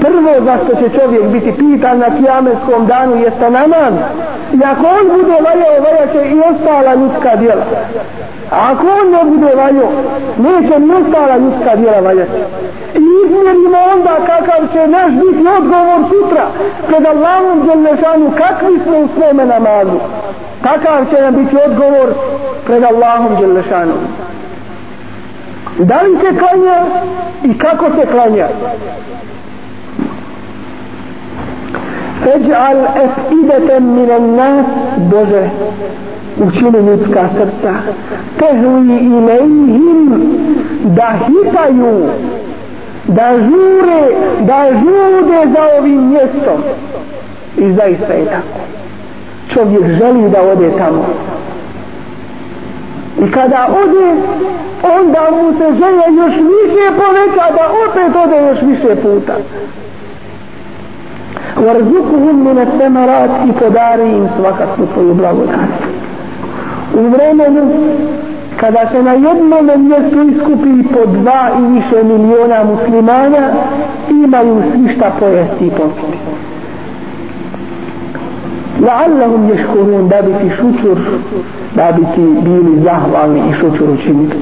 prvo zašto će čovjek biti pitan na kijametskom danu jeste namaz? I ako on bude valjao valjaće i ostala ljudska djela. A ako on ne bude valjao neće ni ostala ljudska djela valjati i izmjerimo onda kakav će naš biti odgovor sutra pred Allahom Đelešanu kakvi smo u svome namazu. Kakav će nam biti odgovor pred Allahom Đelešanu. Da li se klanja i kako se klanja? Eđ'al efideten minan nas Bože učini ljudska srca. Tehli ilejhim da hitaju da žure da žude za ovim mjestom. I zaista je tako. Čovjek želi da ode tamo. I kada ode onda mu se želje još više poveća da opet ode još više puta. وارزقهم من الثمرات i podari im svakakvu svoju blagodat u vremenu kada se na jednom mjestu iskupi po dva i više miliona muslimana imaju svi šta pojesti i popiti. La'allahum ješkurun da bi ti šučur da bi ti bili zahvalni i šučur učiniti.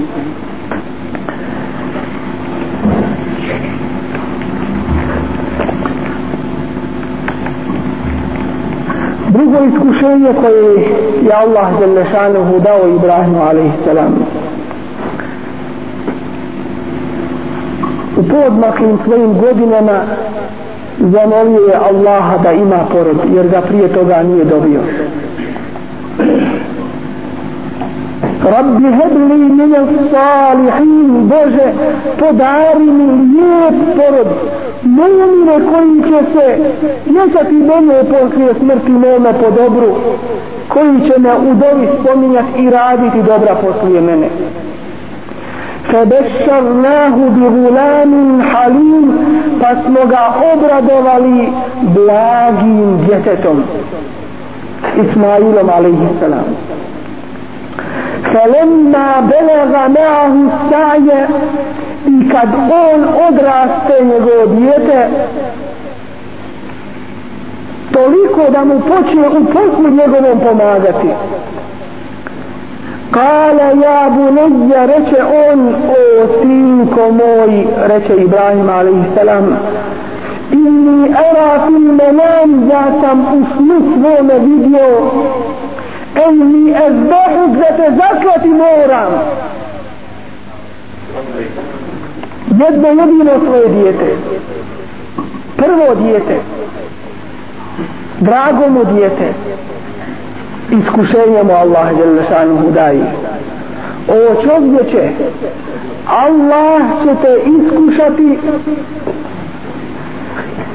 Drugo iskušenje koje je Allah Đelešanuhu dao Ibrahimu alaihissalam u podmaklim svojim godinama zamolio je Allaha da ima porod jer ga prije toga nije dobio. Rabbi hebli mine salihin Bože podari mi lijep porod mumine koji će se sjećati mene poslije smrti mome po dobru koji će me u dobi spominjati i raditi dobra poslije mene فبشرناه بغلام حليم فاسمغا obradovali blagim djetetom Ismailom alaihi salam فلما بلغ معه السعي i kad on odraste njegovo dijete toliko da mu počne u poslu njegovom pomagati Kale ja bunezja reče on o sinko moj reče Ibrahim alaihissalam inni era fil menam ja sam u snu svome vidio enni ezbehuk da te zaklati moram jedno jedino svoje dijete. Prvo dijete. Drago mu dijete. Iskušenje mu Allah Đelešanuhu daje. O čovječe Allah će te iskušati.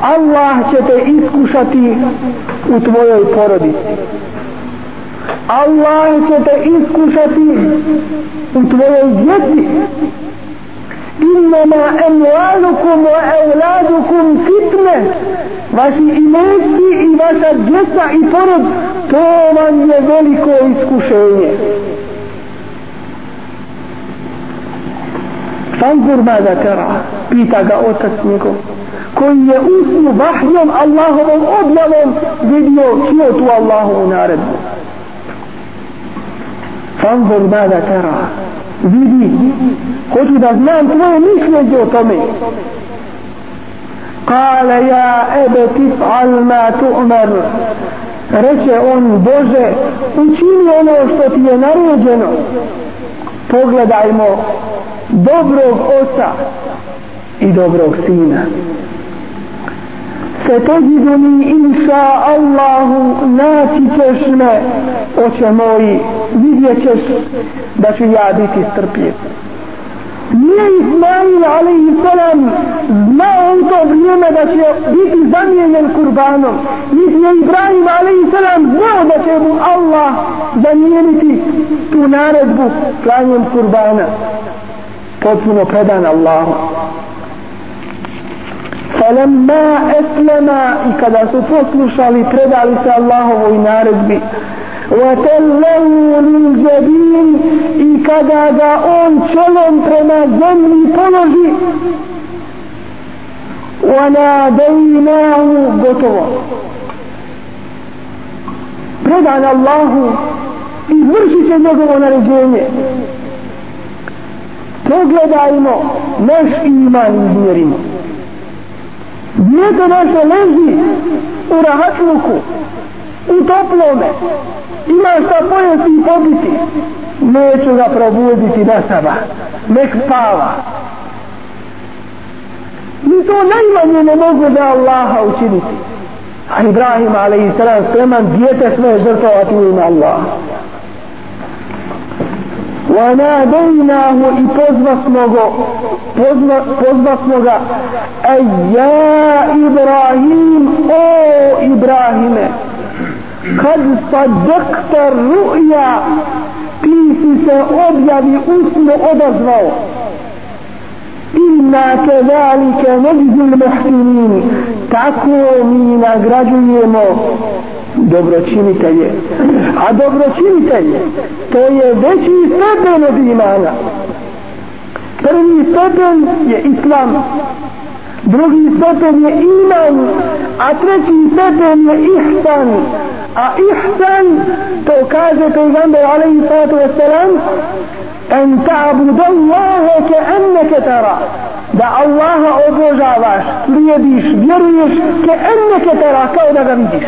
Allah će te iskušati u tvojoj porodici. Allah će te iskušati u tvojoj djeci innama emvalukum wa evladukum fitne. Vaši imeci i vaša djeca i porod to vam je veliko iskušenje. Fanzur mada tera pita ga otac njegov koji je usnu vahjom Allahovom objavom vidio čio tu Allahovu naredbu. Fanzur ma da tera vidi hoću da znam tvoje mišljenje o tome. Kale ja ebe tif'al ma tu'mar reče on Bože učini ono što ti je naređeno. Pogledajmo dobrog oca i dobrog sina. ستجدني إن شاء الله naći ćeš me oče moji vidjet ćeš da ću ja biti strpljiv nije Ismail alaihi salam znao u to vrijeme da će biti zamijenjen kurbanom niti je Ibrahim alaihi salam znao da će mu Allah zamijeniti tu naredbu klanjem kurbana potpuno predan Allahu فلما أسلم إكذا سفصل لي predali se Allahovoj naredbi وتلوا للجبين i kada ga on čelom prema zemlji položi وناديناه gotovo predan Allahu i vrši će njegovo naređenje pogledajmo naš iman izmjerimo Dijete naše leži u rahatluku, u toplome, ima šta pojesti i popiti. Neću ga probuditi na saba, nek spava. Ni to najmanje ne mogu da Allaha učiniti. A Ibrahim a.s. spreman dijete sve žrtovati u ime Allaha. وناديناه إبوزبسمه بوزبسمه أي يا إبراهيم أو إبراهيم قد صدقت الرؤيا ti se objavi usno odazvao inna kedalike neđzil muhtinin tako mi nagrađujemo dobročinitelje. A dobročinitelje to je veći stepen od imana. Prvi stepen je islam drugi stepen je iman a treći stepen je ihsan. A ihsan to kaže pejgamber alaihi sallatu wasalam en ta'budu Allahe ke enneke tara. Da Allaha obožavaš slijediš, vjeruješ ke enneke tara kao da ga vidiš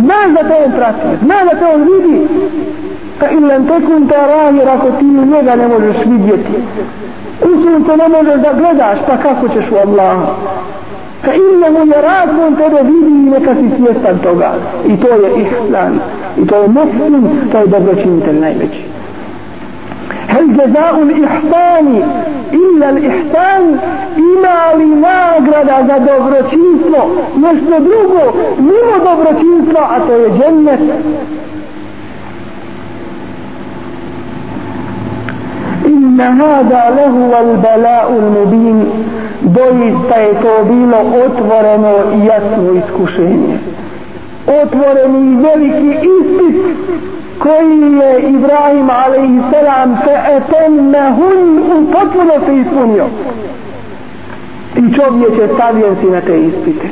znaš da te on prati znaš da te on vidi. Pa ilan tekun tarahi ako ti njega ne možeš vidjeti. U sunce ne možeš da gledaš pa kako ćeš u Allaha fa innahu yarak on tebe vidi i neka si svjestan toga. I to je ihsan. I to je muslim to je dobročinitelj najveći. هل جزاء الإحسان إلا الإحسان إما لناغرد za dobročinstvo nešto drugo mimo dobročinstva a to je džennet إن هذا لهو البلاء المبين doista je to bilo otvoreno i jasno iskušenje otvoreni i veliki ispit koji je Ibrahim a.s. fe'etennehun u potpuno se ispunio i čovjek je stavljen si na te ispite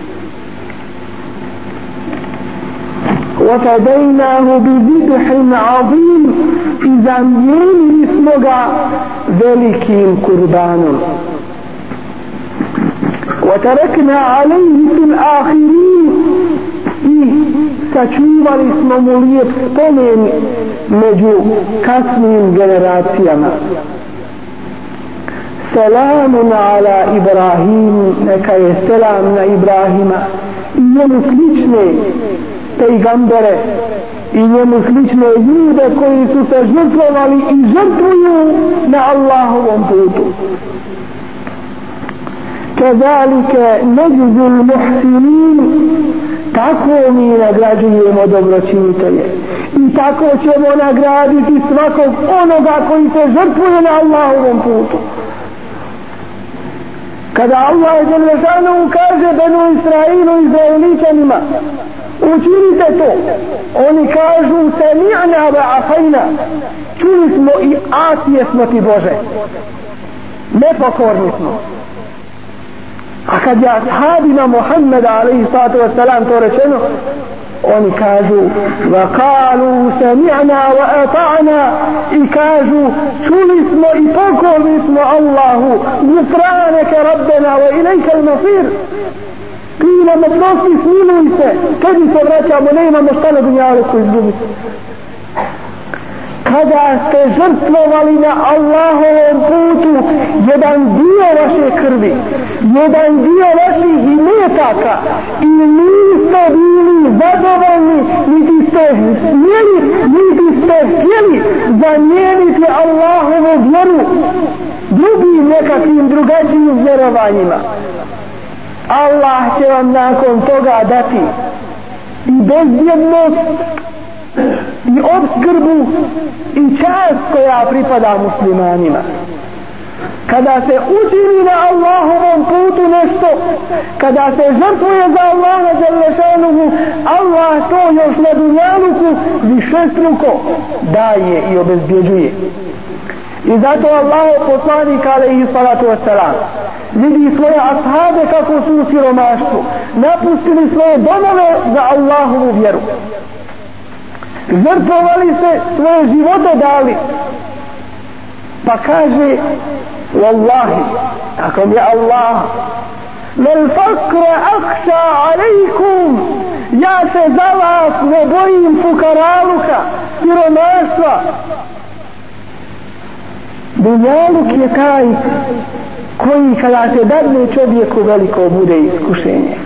وفديناه بذبح عظيم إذا ميني اسمه ذلكين قربان وتركنا عليه في الآخرين sačuvali smo mu lijep spomen među kasnim generacijama selamun ala Ibrahim neka je selam na Ibrahima i njemu slične pejgambere i njemu slične ljude koji su se žrtvovali i žrtvuju na Allahovom putu كذلك نجز المحسنين tako mi nagrađujemo dobročinitelje. I tako ćemo nagraditi svakog onoga koji se žrtvuje na Allahovom putu. Kada Allah je Đelešanu kaže Benu Israilu i Izraeličanima učinite to oni kažu se ni'na ve afajna čuli smo i asije smo ti Bože. Nepokorni smo. A kad je ashabima Muhammeda alaihi sallatu wasalam to rečeno, oni kažu وَقَالُوا سَمِعْنَا وَأَطَعْنَا i kažu čuli smo i pokorni smo Allahu gufraneke رَبَّنَا وَإِلَيْكَ الْمَصِيرُ ti nam oprosti smiluj se kad mi se vraćamo ne imamo šta na dunjalu koji izgubiti kada ste žrtvovali na Allahovom putu jedan dio vaše krvi, jedan dio vaših imetaka i niste bili zadovoljni niti ste smjeli niti ste htjeli zamijeniti Allahovu vjeru drugim nekakvim drugačijim vjerovanjima. Allah će vam nakon toga dati i bezbjednost i obskrbu i čast koja pripada muslimanima. Kada se učini na Allahovom putu nešto kada se žrtvuje za Allaha Đalešanuhu Allah to još na dunjaluku višestruko daje i obezbjeđuje. I zato Allah poslanik alaihi salatu wasalam vidi svoje ashabe kako su u siromaštvu napustili svoje domove za Allahovu vjeru žrtvovali se svoje živote dali. Pa kaže wallahi tako mi Allah. Lel fakra akša alejkum ja se za vas ne bojim fukaraluka siromaštva. Dunjaluk je taj koji kada se dadne čovjeku veliko bude iskušenje.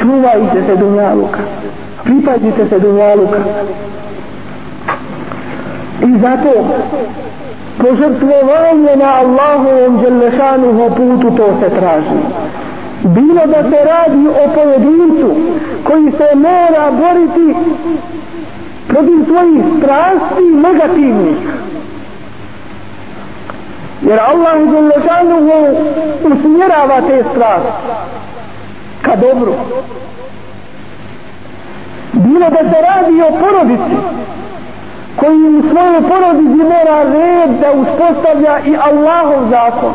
Čuvajte se dunjaluka pripazite se dunjaluka. I zato požrtvovanje na Allahovom dželešanuhu putu to se traži. Bilo da se radi o pojedincu koji se mora boriti protiv svojih strasti negativnih. Jer Allah dželešanuhu usmjerava te strasti ka dobru bilo da se radi o porodici koji u svojoj porodici mora red da uspostavlja i Allahov zakon.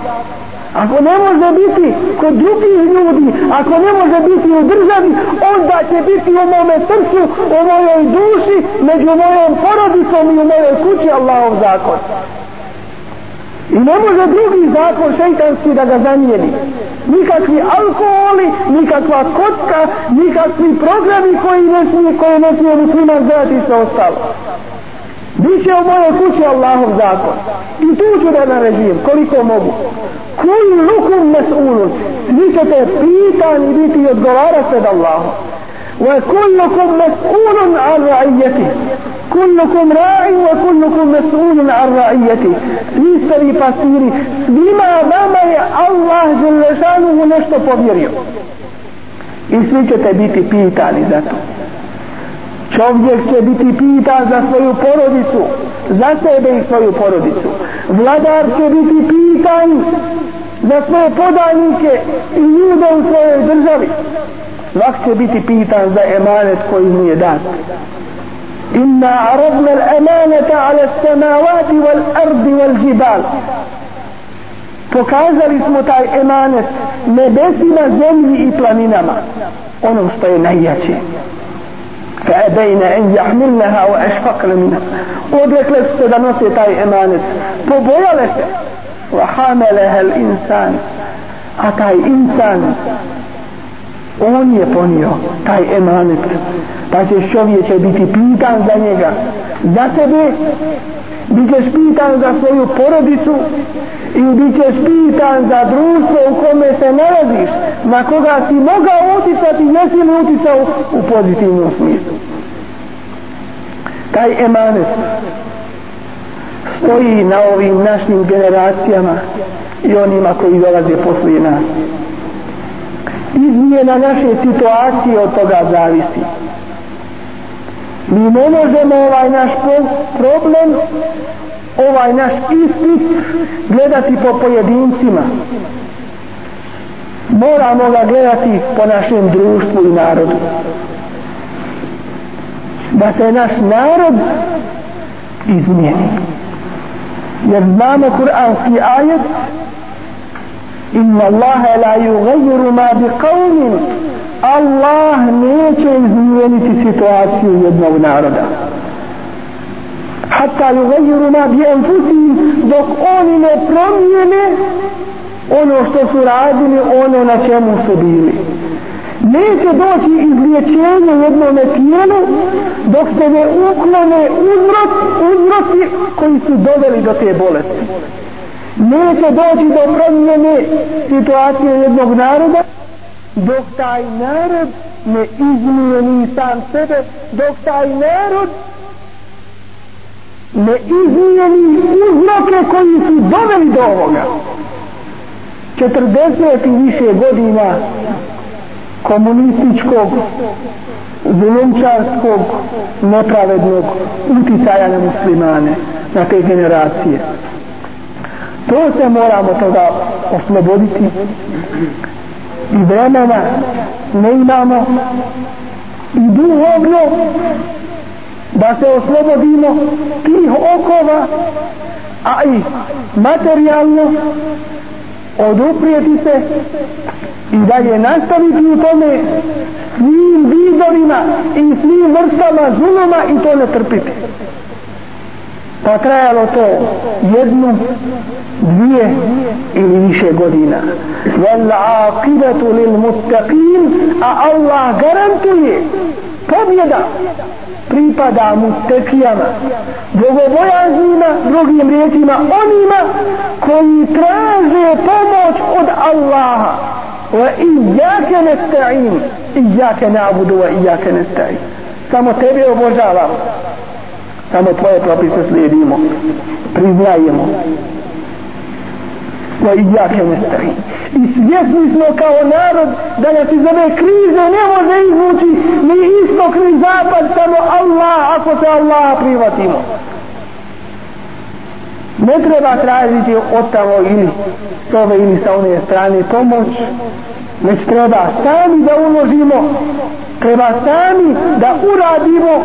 Ako ne može biti kod drugih ljudi ako ne može biti u državi onda će biti u mome srcu u mojoj duši među mojom porodicom i u mojoj kući Allahov zakon. I ne može drugi zakon šeitanski da ga zamijeni. Nikakvi alkoholi, nikakva kocka, nikakvi programi koji ne smije, koje ne smije muslima zrati se ostalo. Biće u mojoj kući Allahov zakon. I tu ću da naređujem koliko mogu. Koji lukum nas unut? Vi ćete pitan i biti odgovarati od Allahom. Wa kullukum mas'ulun 'an ra'iyatihi kullukum ra'i wa kullukum mas'ulun 'an ra'iyati. Vi ste li pastiri svima vama je Allah dželle šanuhu nešto povjerio. I svi ćete biti pitani za to. Čovjek će biti pitan za svoju porodicu za sebe i svoju porodicu. Vladar će biti pitan za svoje podanike i ljude u svojoj državi. Vak će biti pitan za emanet koji mu je dat. inna aradna l'emaneta ala samavati wal ardi wal jibal pokazali smo taj emanet nebesima, zemlji i planinama ono što je najjače فأبين أن يحملنها وأشفقن منها ودلك da nose taj emanet pobojale se وحاملها الإنسان a taj insan on je ponio taj emanet pa ćeš čovječe biti pitan za njega. Za tebe bit ćeš pitan za svoju porodicu i bit ćeš pitan za društvo u kome se nalaziš na koga si mogao uticati jesi li uticao u pozitivnom smislu. Taj emanet stoji na ovim našim generacijama i onima koji dolaze poslije nas. Izmjena naše situacije od toga zavisi. Mi ne možemo ovaj naš problem, ovaj naš ispit gledati po pojedincima. Moramo ga gledati po našem društvu i narodu. Da se naš narod izmijeni. Jer znamo kuranski ajet inna Allahe la yugayru ma bi qawmin Allah neće izmijeniti situaciju jednog naroda. Hatta yugayru ma bi anfusihim dok oni ne promijene ono što su radili ono na čemu su bili. Neće doći izliječenje jednome tijelu dok se ne uklone uzrok, uzroci koji su doveli do te bolesti. Neće doći do promjene situacije jednog naroda dok taj narod ne izmijeni sam sebe dok taj narod ne izmijeni uzroke koji su doveli do ovoga. 40 i više godina komunističkog zulumčarskog nepravednog uticaja na muslimane na te generacije. To se moramo toga osloboditi i vremena ne imamo i duhovno da se oslobodimo tih okova a i materijalno oduprijeti se i dalje nastaviti u tome svim vidovima i svim vrstama zuloma i to ne trpiti pa trajalo to jednu, dvije ili više godina. Vel aqibatu lil muttaqin, a Allah garantuje pobjeda pripada mutekijama bogobojaznima drugim riječima onima koji traže pomoć od Allaha. Wa iyyaka nasta'in iyyaka na'budu wa iyyaka nasta'in. Samo tebe obožavamo samo tvoje propise slijedimo. Priznajemo. Wa iyyaka nestari. i svjesni smo kao narod da nas iz ove krize ne može izvući ni istok ni zapad samo Allah ako se Allah privatimo ne treba tražiti od tamo ili s ove ili sa one strane pomoć već treba sami da uložimo treba sami da uradimo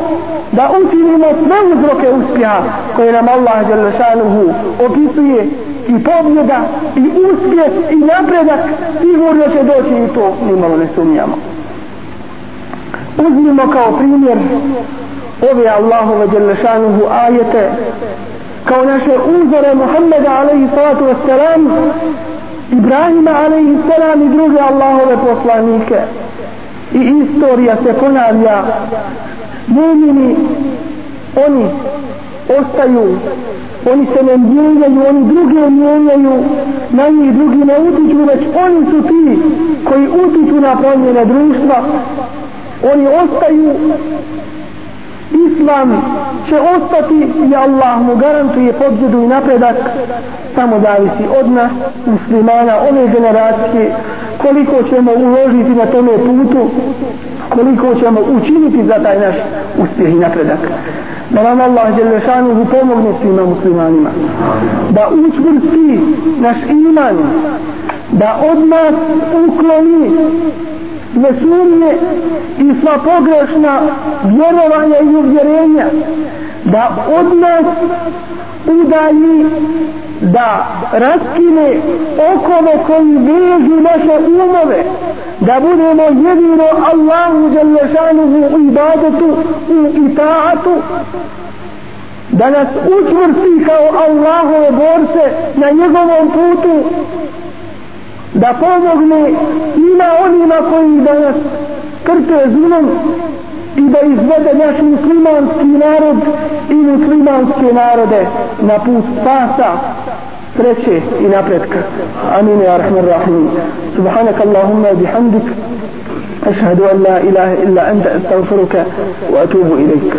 da učinimo sve uzroke uspjeha koje nam Allah Đelešanuhu opisuje i pobjeda i uspjeh i napredak. Sigurno će doći i to nimalo ne sumnjamo. Uzmimo kao primjer ove Allahove Đelešanuhu ajete kao naše uzore Muhammeda alaihi salatu wassalam Ibrahima alaihi salam i druge Allahove poslanike. I istorija se ponavlja. Mumini oni ostaju oni se ne mijenjaju oni druge mijenjaju na njih drugi ne utiču već oni su ti koji utiču na promjene društva. Oni ostaju islam će ostati i Allah mu garantuje pobjedu i napredak. Samo zavisi od nas muslimana ove generacije koliko ćemo uložiti na tome putu koliko ćemo učiniti za taj naš uspjeh i napredak. Da nam Allah Đelešanuhu pomogne svima muslimanima da učvrsti naš iman da od nas ukloni sve sumnje i sva pogrešna vjerovanja i uvjerenja da od nas udalji da raskine okove koji vežu naše umove da budemo jedino Allahu Đalešanuhu u ibadetu u itaatu da nas učvrsti kao Allahove borce na njegovom putu da pomogne ima onima koji danas krte zulom i da izvede naš muslimanski narod i muslimanske narode na put spasa sreće i napretka amin ya rahman rahim subhanak allahumma bihamdik أشهد أن لا إله إلا أنت أستغفرك وأتوب إليك